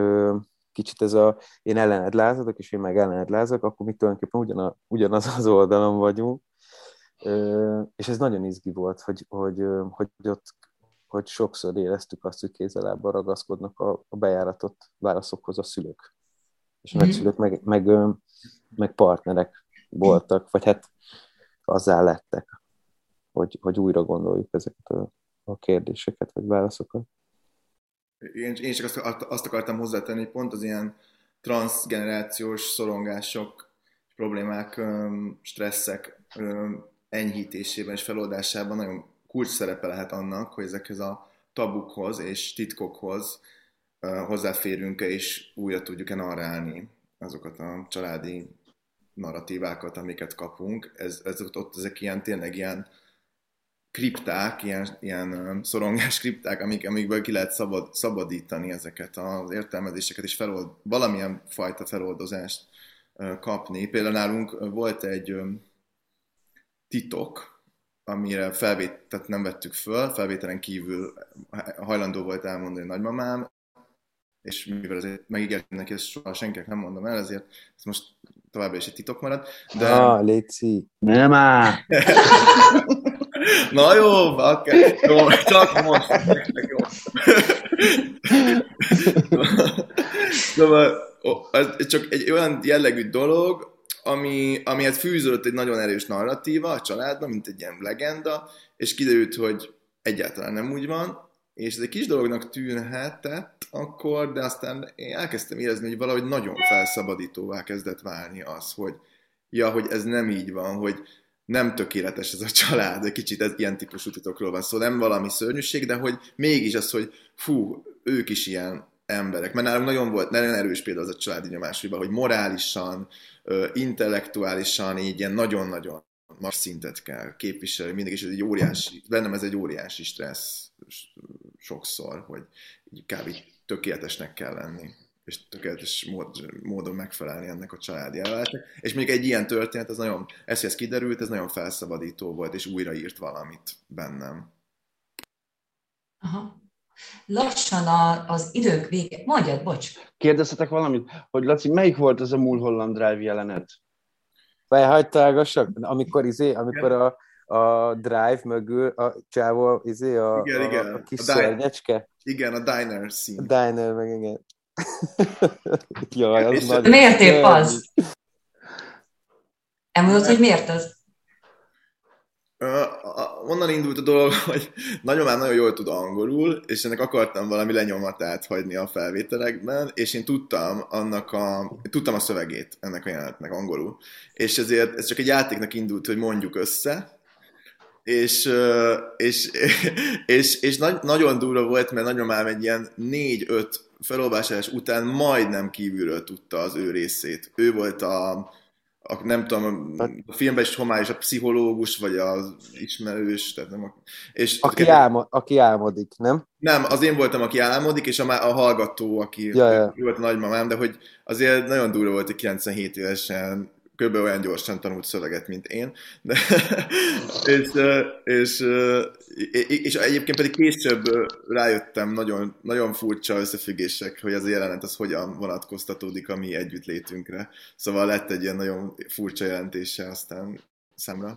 kicsit ez a én ellened lázadok, és én meg ellened lázadok, akkor mi tulajdonképpen ugyanaz, ugyanaz az oldalon vagyunk. És ez nagyon izgi volt, hogy, hogy, hogy ott hogy sokszor éreztük azt, hogy kézelábbal ragaszkodnak a, a bejáratott válaszokhoz a szülők. És a mm-hmm. nagyszülők meg, meg, meg partnerek voltak, vagy hát azzá lettek, hogy, hogy újra gondoljuk ezeket a, a kérdéseket, vagy válaszokat én, én csak azt, azt akartam hozzátenni, hogy pont az ilyen transgenerációs szorongások, problémák, stresszek enyhítésében és feloldásában nagyon kulcs szerepe lehet annak, hogy ezekhez a tabukhoz és titkokhoz hozzáférünk-e, és újra tudjuk-e narrálni azokat a családi narratívákat, amiket kapunk. Ez, ez ott ezek ilyen tényleg ilyen kripták, ilyen, ilyen szorongás kripták, amik, amikből ki lehet szabad, szabadítani ezeket az értelmezéseket, és felold, valamilyen fajta feloldozást kapni. Például nálunk volt egy titok, amire felvét, tehát nem vettük föl, felvételen kívül hajlandó volt elmondani nagymamám, és mivel azért megígértem neki, ezt soha senkinek nem mondom el, ezért ez most továbbra is egy titok marad. De... Ah, Léci. Nem áll! Na jó, bakker, jó, csak most. Jó. szóval ez csak egy olyan jellegű dolog, ami, amihez fűződött egy nagyon erős narratíva a családban, mint egy ilyen legenda, és kiderült, hogy egyáltalán nem úgy van, és ez egy kis dolognak tűnhetett akkor, de aztán én elkezdtem érezni, hogy valahogy nagyon felszabadítóvá kezdett válni az, hogy ja, hogy ez nem így van, hogy nem tökéletes ez a család, kicsit ez ilyen típusú titokról van szó, szóval nem valami szörnyűség, de hogy mégis az, hogy fú, ők is ilyen emberek. Mert nálunk nagyon volt, nagyon erős például az a családi nyomás, hogy morálisan, intellektuálisan így ilyen nagyon-nagyon magas szintet kell képviselni, mindig is ez egy óriási, bennem ez egy óriási stressz sokszor, hogy így kb. tökéletesnek kell lenni és tökéletes mód, módon megfelelni ennek a családi elváltnak. És még egy ilyen történet, ez nagyon, ez, ez kiderült, ez nagyon felszabadító volt, és újraírt valamit bennem. Aha. lassan a, az idők vége. Mondjad, bocs. Kérdezhetek valamit, hogy Laci, melyik volt ez a Mulholland Drive jelenet? Felhagytálgassak? Amikor, izé, amikor a, a drive mögül a csávó, izé, a, Igen, a, igen. a kis A di- szörnyecske? Igen, a diner A scene. diner, meg igen. Jaj, az És nagyon miért épp az? Elmondod, hogy miért az? A- Onnan indult a dolog, hogy nagyon már nagyon jól tud angolul, és ennek akartam valami lenyomatát hagyni a felvételekben, és én tudtam annak a, tudtam a szövegét ennek a jelenetnek angolul. És ezért ez csak egy játéknak indult, hogy mondjuk össze, és, ö, és, és, és nagy, nagyon durva volt, mert nagyomám egy ilyen négy-öt felolvasás után majdnem kívülről tudta az ő részét. Ő volt a, a nem tudom, a filmben is homályos a pszichológus, vagy az ismerős, tehát nem a, és Aki, álmo, aki álmodik, nem? nem, az én voltam, aki álmodik, és a, a hallgató, aki Ja, ja. volt a nagymamám, de hogy azért nagyon durva volt, hogy 97 évesen kb. olyan gyorsan tanult szöveget, mint én. De, és, és, és, egyébként pedig később rájöttem nagyon, nagyon furcsa összefüggések, hogy az a jelenet az hogyan vonatkoztatódik a mi együttlétünkre. Szóval lett egy ilyen nagyon furcsa jelentése aztán számra.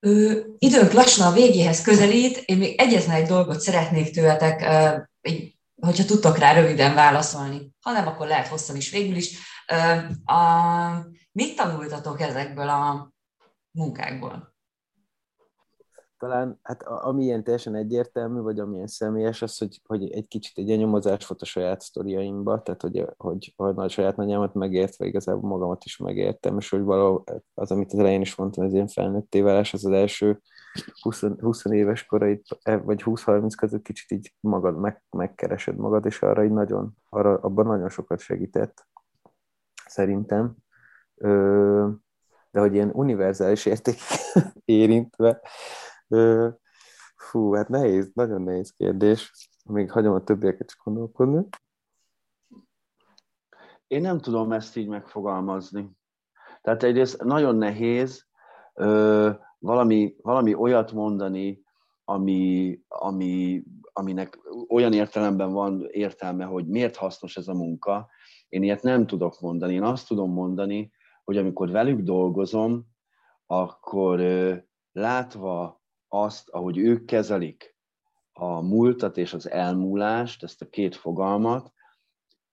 Ö, időnk lassan a végéhez közelít, én még egyetlen egy dolgot szeretnék tőletek, ö, hogyha tudtok rá röviden válaszolni. Ha nem, akkor lehet hosszan is végül is. A, mit tanultatok ezekből a munkákból? Talán, hát a- ami ilyen teljesen egyértelmű, vagy amilyen személyes, az, hogy, hogy egy kicsit egy ilyen nyomozás volt a saját sztoriaimba, tehát hogy, hogy, hogy a saját nagyjámat megértve igazából magamat is megértem, és hogy valahol az, amit az elején is mondtam, ez ilyen felnőtté válás, az az első 20, 20 éves korait, vagy 20-30 között kicsit így magad meg, megkeresed magad, és arra így nagyon, arra, abban nagyon sokat segített, szerintem. Ö, de hogy ilyen univerzális érték érintve, Ö, Fú, hát nehéz, nagyon nehéz kérdés. Még hagyom a többieket is gondolkodni. Én nem tudom ezt így megfogalmazni. Tehát egyrészt nagyon nehéz ö, valami, valami olyat mondani, ami, ami, aminek olyan értelemben van értelme, hogy miért hasznos ez a munka. Én ilyet nem tudok mondani. Én azt tudom mondani, hogy amikor velük dolgozom, akkor látva azt, ahogy ők kezelik a múltat és az elmúlást, ezt a két fogalmat,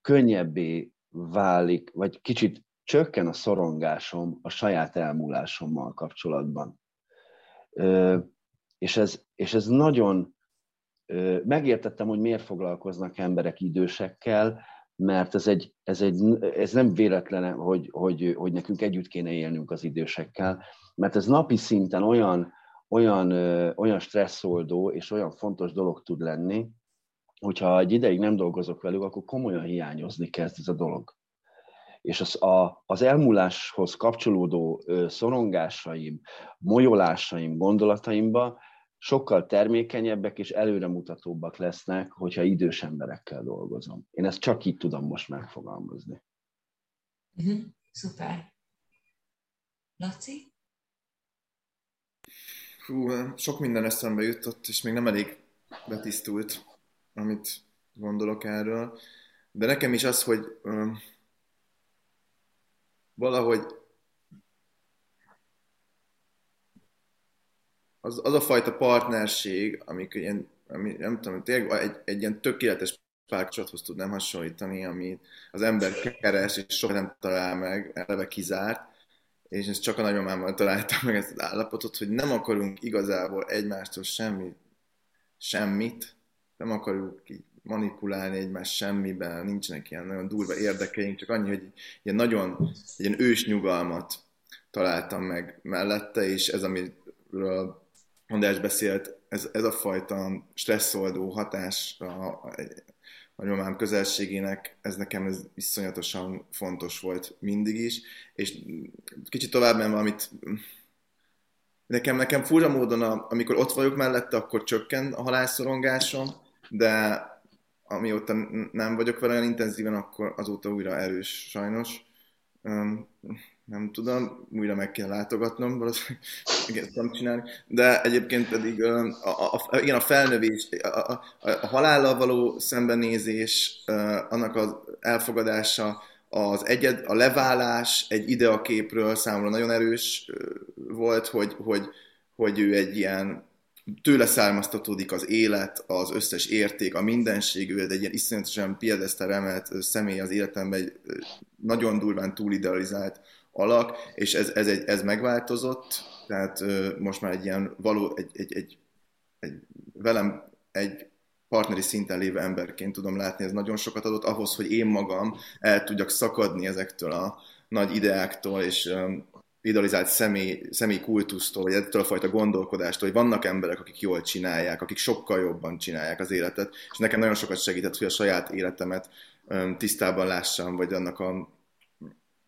könnyebbé válik, vagy kicsit csökken a szorongásom a saját elmúlásommal kapcsolatban. És, ez, és ez nagyon megértettem, hogy miért foglalkoznak emberek idősekkel, mert ez, egy, ez, egy, ez nem véletlen, hogy, hogy, hogy nekünk együtt kéne élnünk az idősekkel, mert ez napi szinten olyan, olyan, olyan stresszoldó és olyan fontos dolog tud lenni, hogyha egy ideig nem dolgozok velük, akkor komolyan hiányozni kezd ez a dolog. És az, a, az elmúláshoz kapcsolódó szorongásaim, molyolásaim, gondolataimba sokkal termékenyebbek és előremutatóbbak lesznek, hogyha idős emberekkel dolgozom. Én ezt csak így tudom most megfogalmazni. Uh-huh. Szuper. Laci? Hú, sok minden eszembe jutott, és még nem elég betisztult, amit gondolok erről. De nekem is az, hogy um, valahogy az, az a fajta partnerség, amik ilyen, ami, nem tudom, tényleg egy, egy ilyen tökéletes párkapcsolathoz tudnám hasonlítani, ami az ember keres, és soha nem talál meg, eleve kizárt, és ezt csak a nagymamámmal találtam meg ezt az állapotot, hogy nem akarunk igazából egymástól semmi, semmit, nem akarjuk így manipulálni egymást semmiben, nincsenek ilyen nagyon durva érdekeink, csak annyi, hogy ilyen nagyon, ilyen ős nyugalmat találtam meg mellette, és ez, amiről András beszélt, ez, ez a fajta stresszoldó hatás a, a, nyomám közelségének, ez nekem ez iszonyatosan fontos volt mindig is, és kicsit tovább menve, amit nekem, nekem fura módon, a, amikor ott vagyok mellette, akkor csökken a halálszorongásom, de amióta nem vagyok vele olyan intenzíven, akkor azóta újra erős sajnos. Nem tudom, újra meg kell látogatnom valószínűleg igen, tudom csinálni, de egyébként pedig a, a, a, igen, a felnövés, a, a, a halállal való szembenézés, annak az elfogadása, az egyed, a leválás egy ideaképről számomra nagyon erős volt, hogy, hogy, hogy ő egy ilyen tőle származtatódik az élet, az összes érték, a mindenség, ő egy ilyen iszonyatosan piedesztel emelt személy az életemben, egy nagyon durván túlidealizált alak, és ez, ez, egy, ez megváltozott, tehát most már egy ilyen való, egy, egy, egy, egy velem egy partneri szinten lévő emberként tudom látni, ez nagyon sokat adott ahhoz, hogy én magam el tudjak szakadni ezektől a nagy ideáktól, és idealizált személy, személy kultusztól, vagy ettől a fajta gondolkodástól, hogy vannak emberek, akik jól csinálják, akik sokkal jobban csinálják az életet, és nekem nagyon sokat segített, hogy a saját életemet tisztában lássam, vagy annak a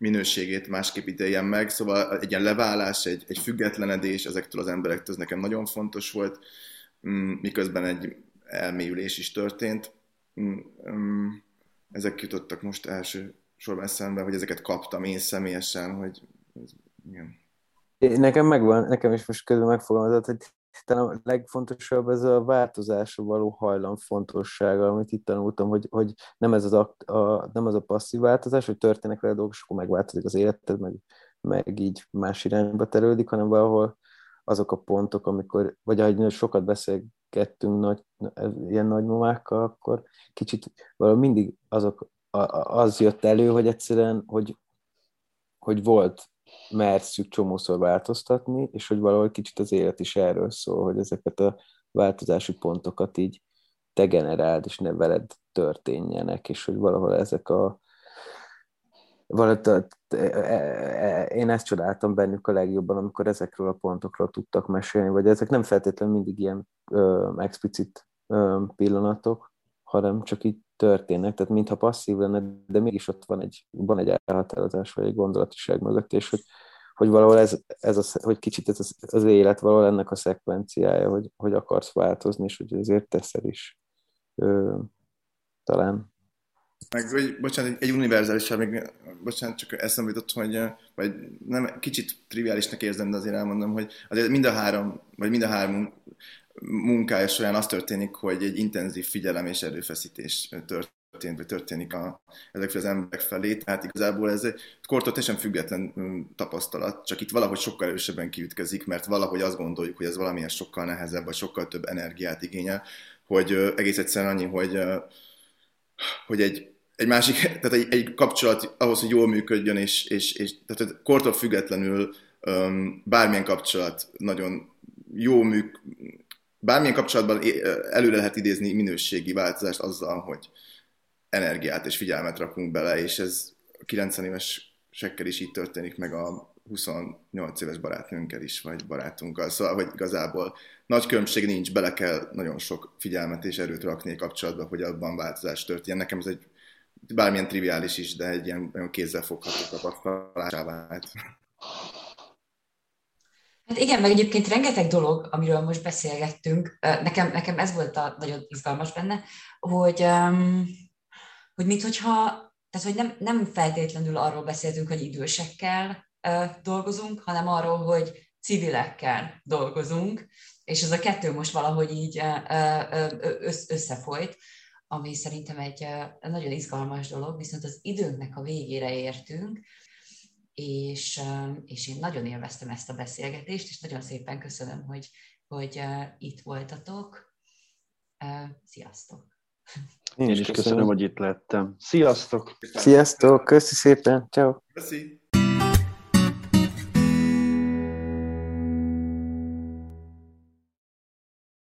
minőségét másképp ítéljem meg, szóval egy ilyen leválás, egy, egy függetlenedés ezektől az emberektől, ez nekem nagyon fontos volt, mm, miközben egy elmélyülés is történt. Mm, mm, ezek jutottak most első sorban eszembe, hogy ezeket kaptam én személyesen, hogy igen. Nekem megvan, nekem is most közben megfogalmazott, hogy talán a legfontosabb ez a változásra való hajlam fontossága, amit itt tanultam, hogy, hogy nem, ez az a, a, nem az a passzív változás, hogy történnek vele dolgok, és akkor megváltozik az életed, meg, meg így más irányba terülődik, hanem valahol azok a pontok, amikor, vagy ahogy sokat beszélgettünk nagy, ilyen nagymamákkal, akkor kicsit valahol mindig azok, az jött elő, hogy egyszerűen, hogy, hogy volt merszük csomószor változtatni, és hogy valahol kicsit az élet is erről szól, hogy ezeket a változási pontokat így te generáld, és ne veled történjenek, és hogy valahol ezek a valahogy e, e, én ezt csodáltam bennük a legjobban, amikor ezekről a pontokról tudtak mesélni, vagy ezek nem feltétlenül mindig ilyen ö, explicit ö, pillanatok, hanem csak így történnek, tehát mintha passzív lenne, de mégis ott van egy, van egy elhatározás, vagy egy gondolatiság mögött, és hogy, hogy valahol ez, ez a, hogy kicsit ez az, az élet valahol ennek a szekvenciája, hogy, hogy akarsz változni, és hogy ezért teszel is. Ö, talán. Meg, hogy, bocsánat, egy, egy univerzális, még, bocsánat, csak eszembe jutott, hogy vagy nem, kicsit triviálisnak érzem, de azért elmondom, hogy azért mind a három, vagy mind a három munkája során az történik, hogy egy intenzív figyelem és erőfeszítés történt, vagy történik a, ezek az emberek felé. Tehát igazából ez egy kortól teljesen független mm, tapasztalat, csak itt valahogy sokkal erősebben kiütközik, mert valahogy azt gondoljuk, hogy ez valamilyen sokkal nehezebb, vagy sokkal több energiát igényel, hogy egész egyszerűen annyi, hogy, hogy egy, egy másik, tehát egy, egy kapcsolat ahhoz, hogy jól működjön, és, és, és tehát kortól függetlenül bármilyen kapcsolat nagyon jó műk, bármilyen kapcsolatban előre lehet idézni minőségi változást azzal, hogy energiát és figyelmet rakunk bele, és ez a 90 éves sekkel is így történik, meg a 28 éves barátnőnkkel is, vagy barátunkkal. Szóval, hogy igazából nagy különbség nincs, bele kell nagyon sok figyelmet és erőt rakni a kapcsolatba, hogy abban változás történjen. Nekem ez egy bármilyen triviális is, de egy ilyen olyan kézzelfogható tapasztalásá vált. Hát igen, meg egyébként rengeteg dolog, amiről most beszélgettünk, nekem, nekem ez volt a nagyon izgalmas benne, hogy, hogy mit, hogyha, tehát hogy nem, nem feltétlenül arról beszéltünk, hogy idősekkel dolgozunk, hanem arról, hogy civilekkel dolgozunk, és ez a kettő most valahogy így összefolyt, ami szerintem egy nagyon izgalmas dolog, viszont az időnknek a végére értünk, és, és én nagyon élveztem ezt a beszélgetést, és nagyon szépen köszönöm, hogy, hogy itt voltatok. Sziasztok! Én is köszönöm, köszönöm hogy itt lettem. Sziasztok! Sziasztok! Köszi szépen! Ciao. Köszi!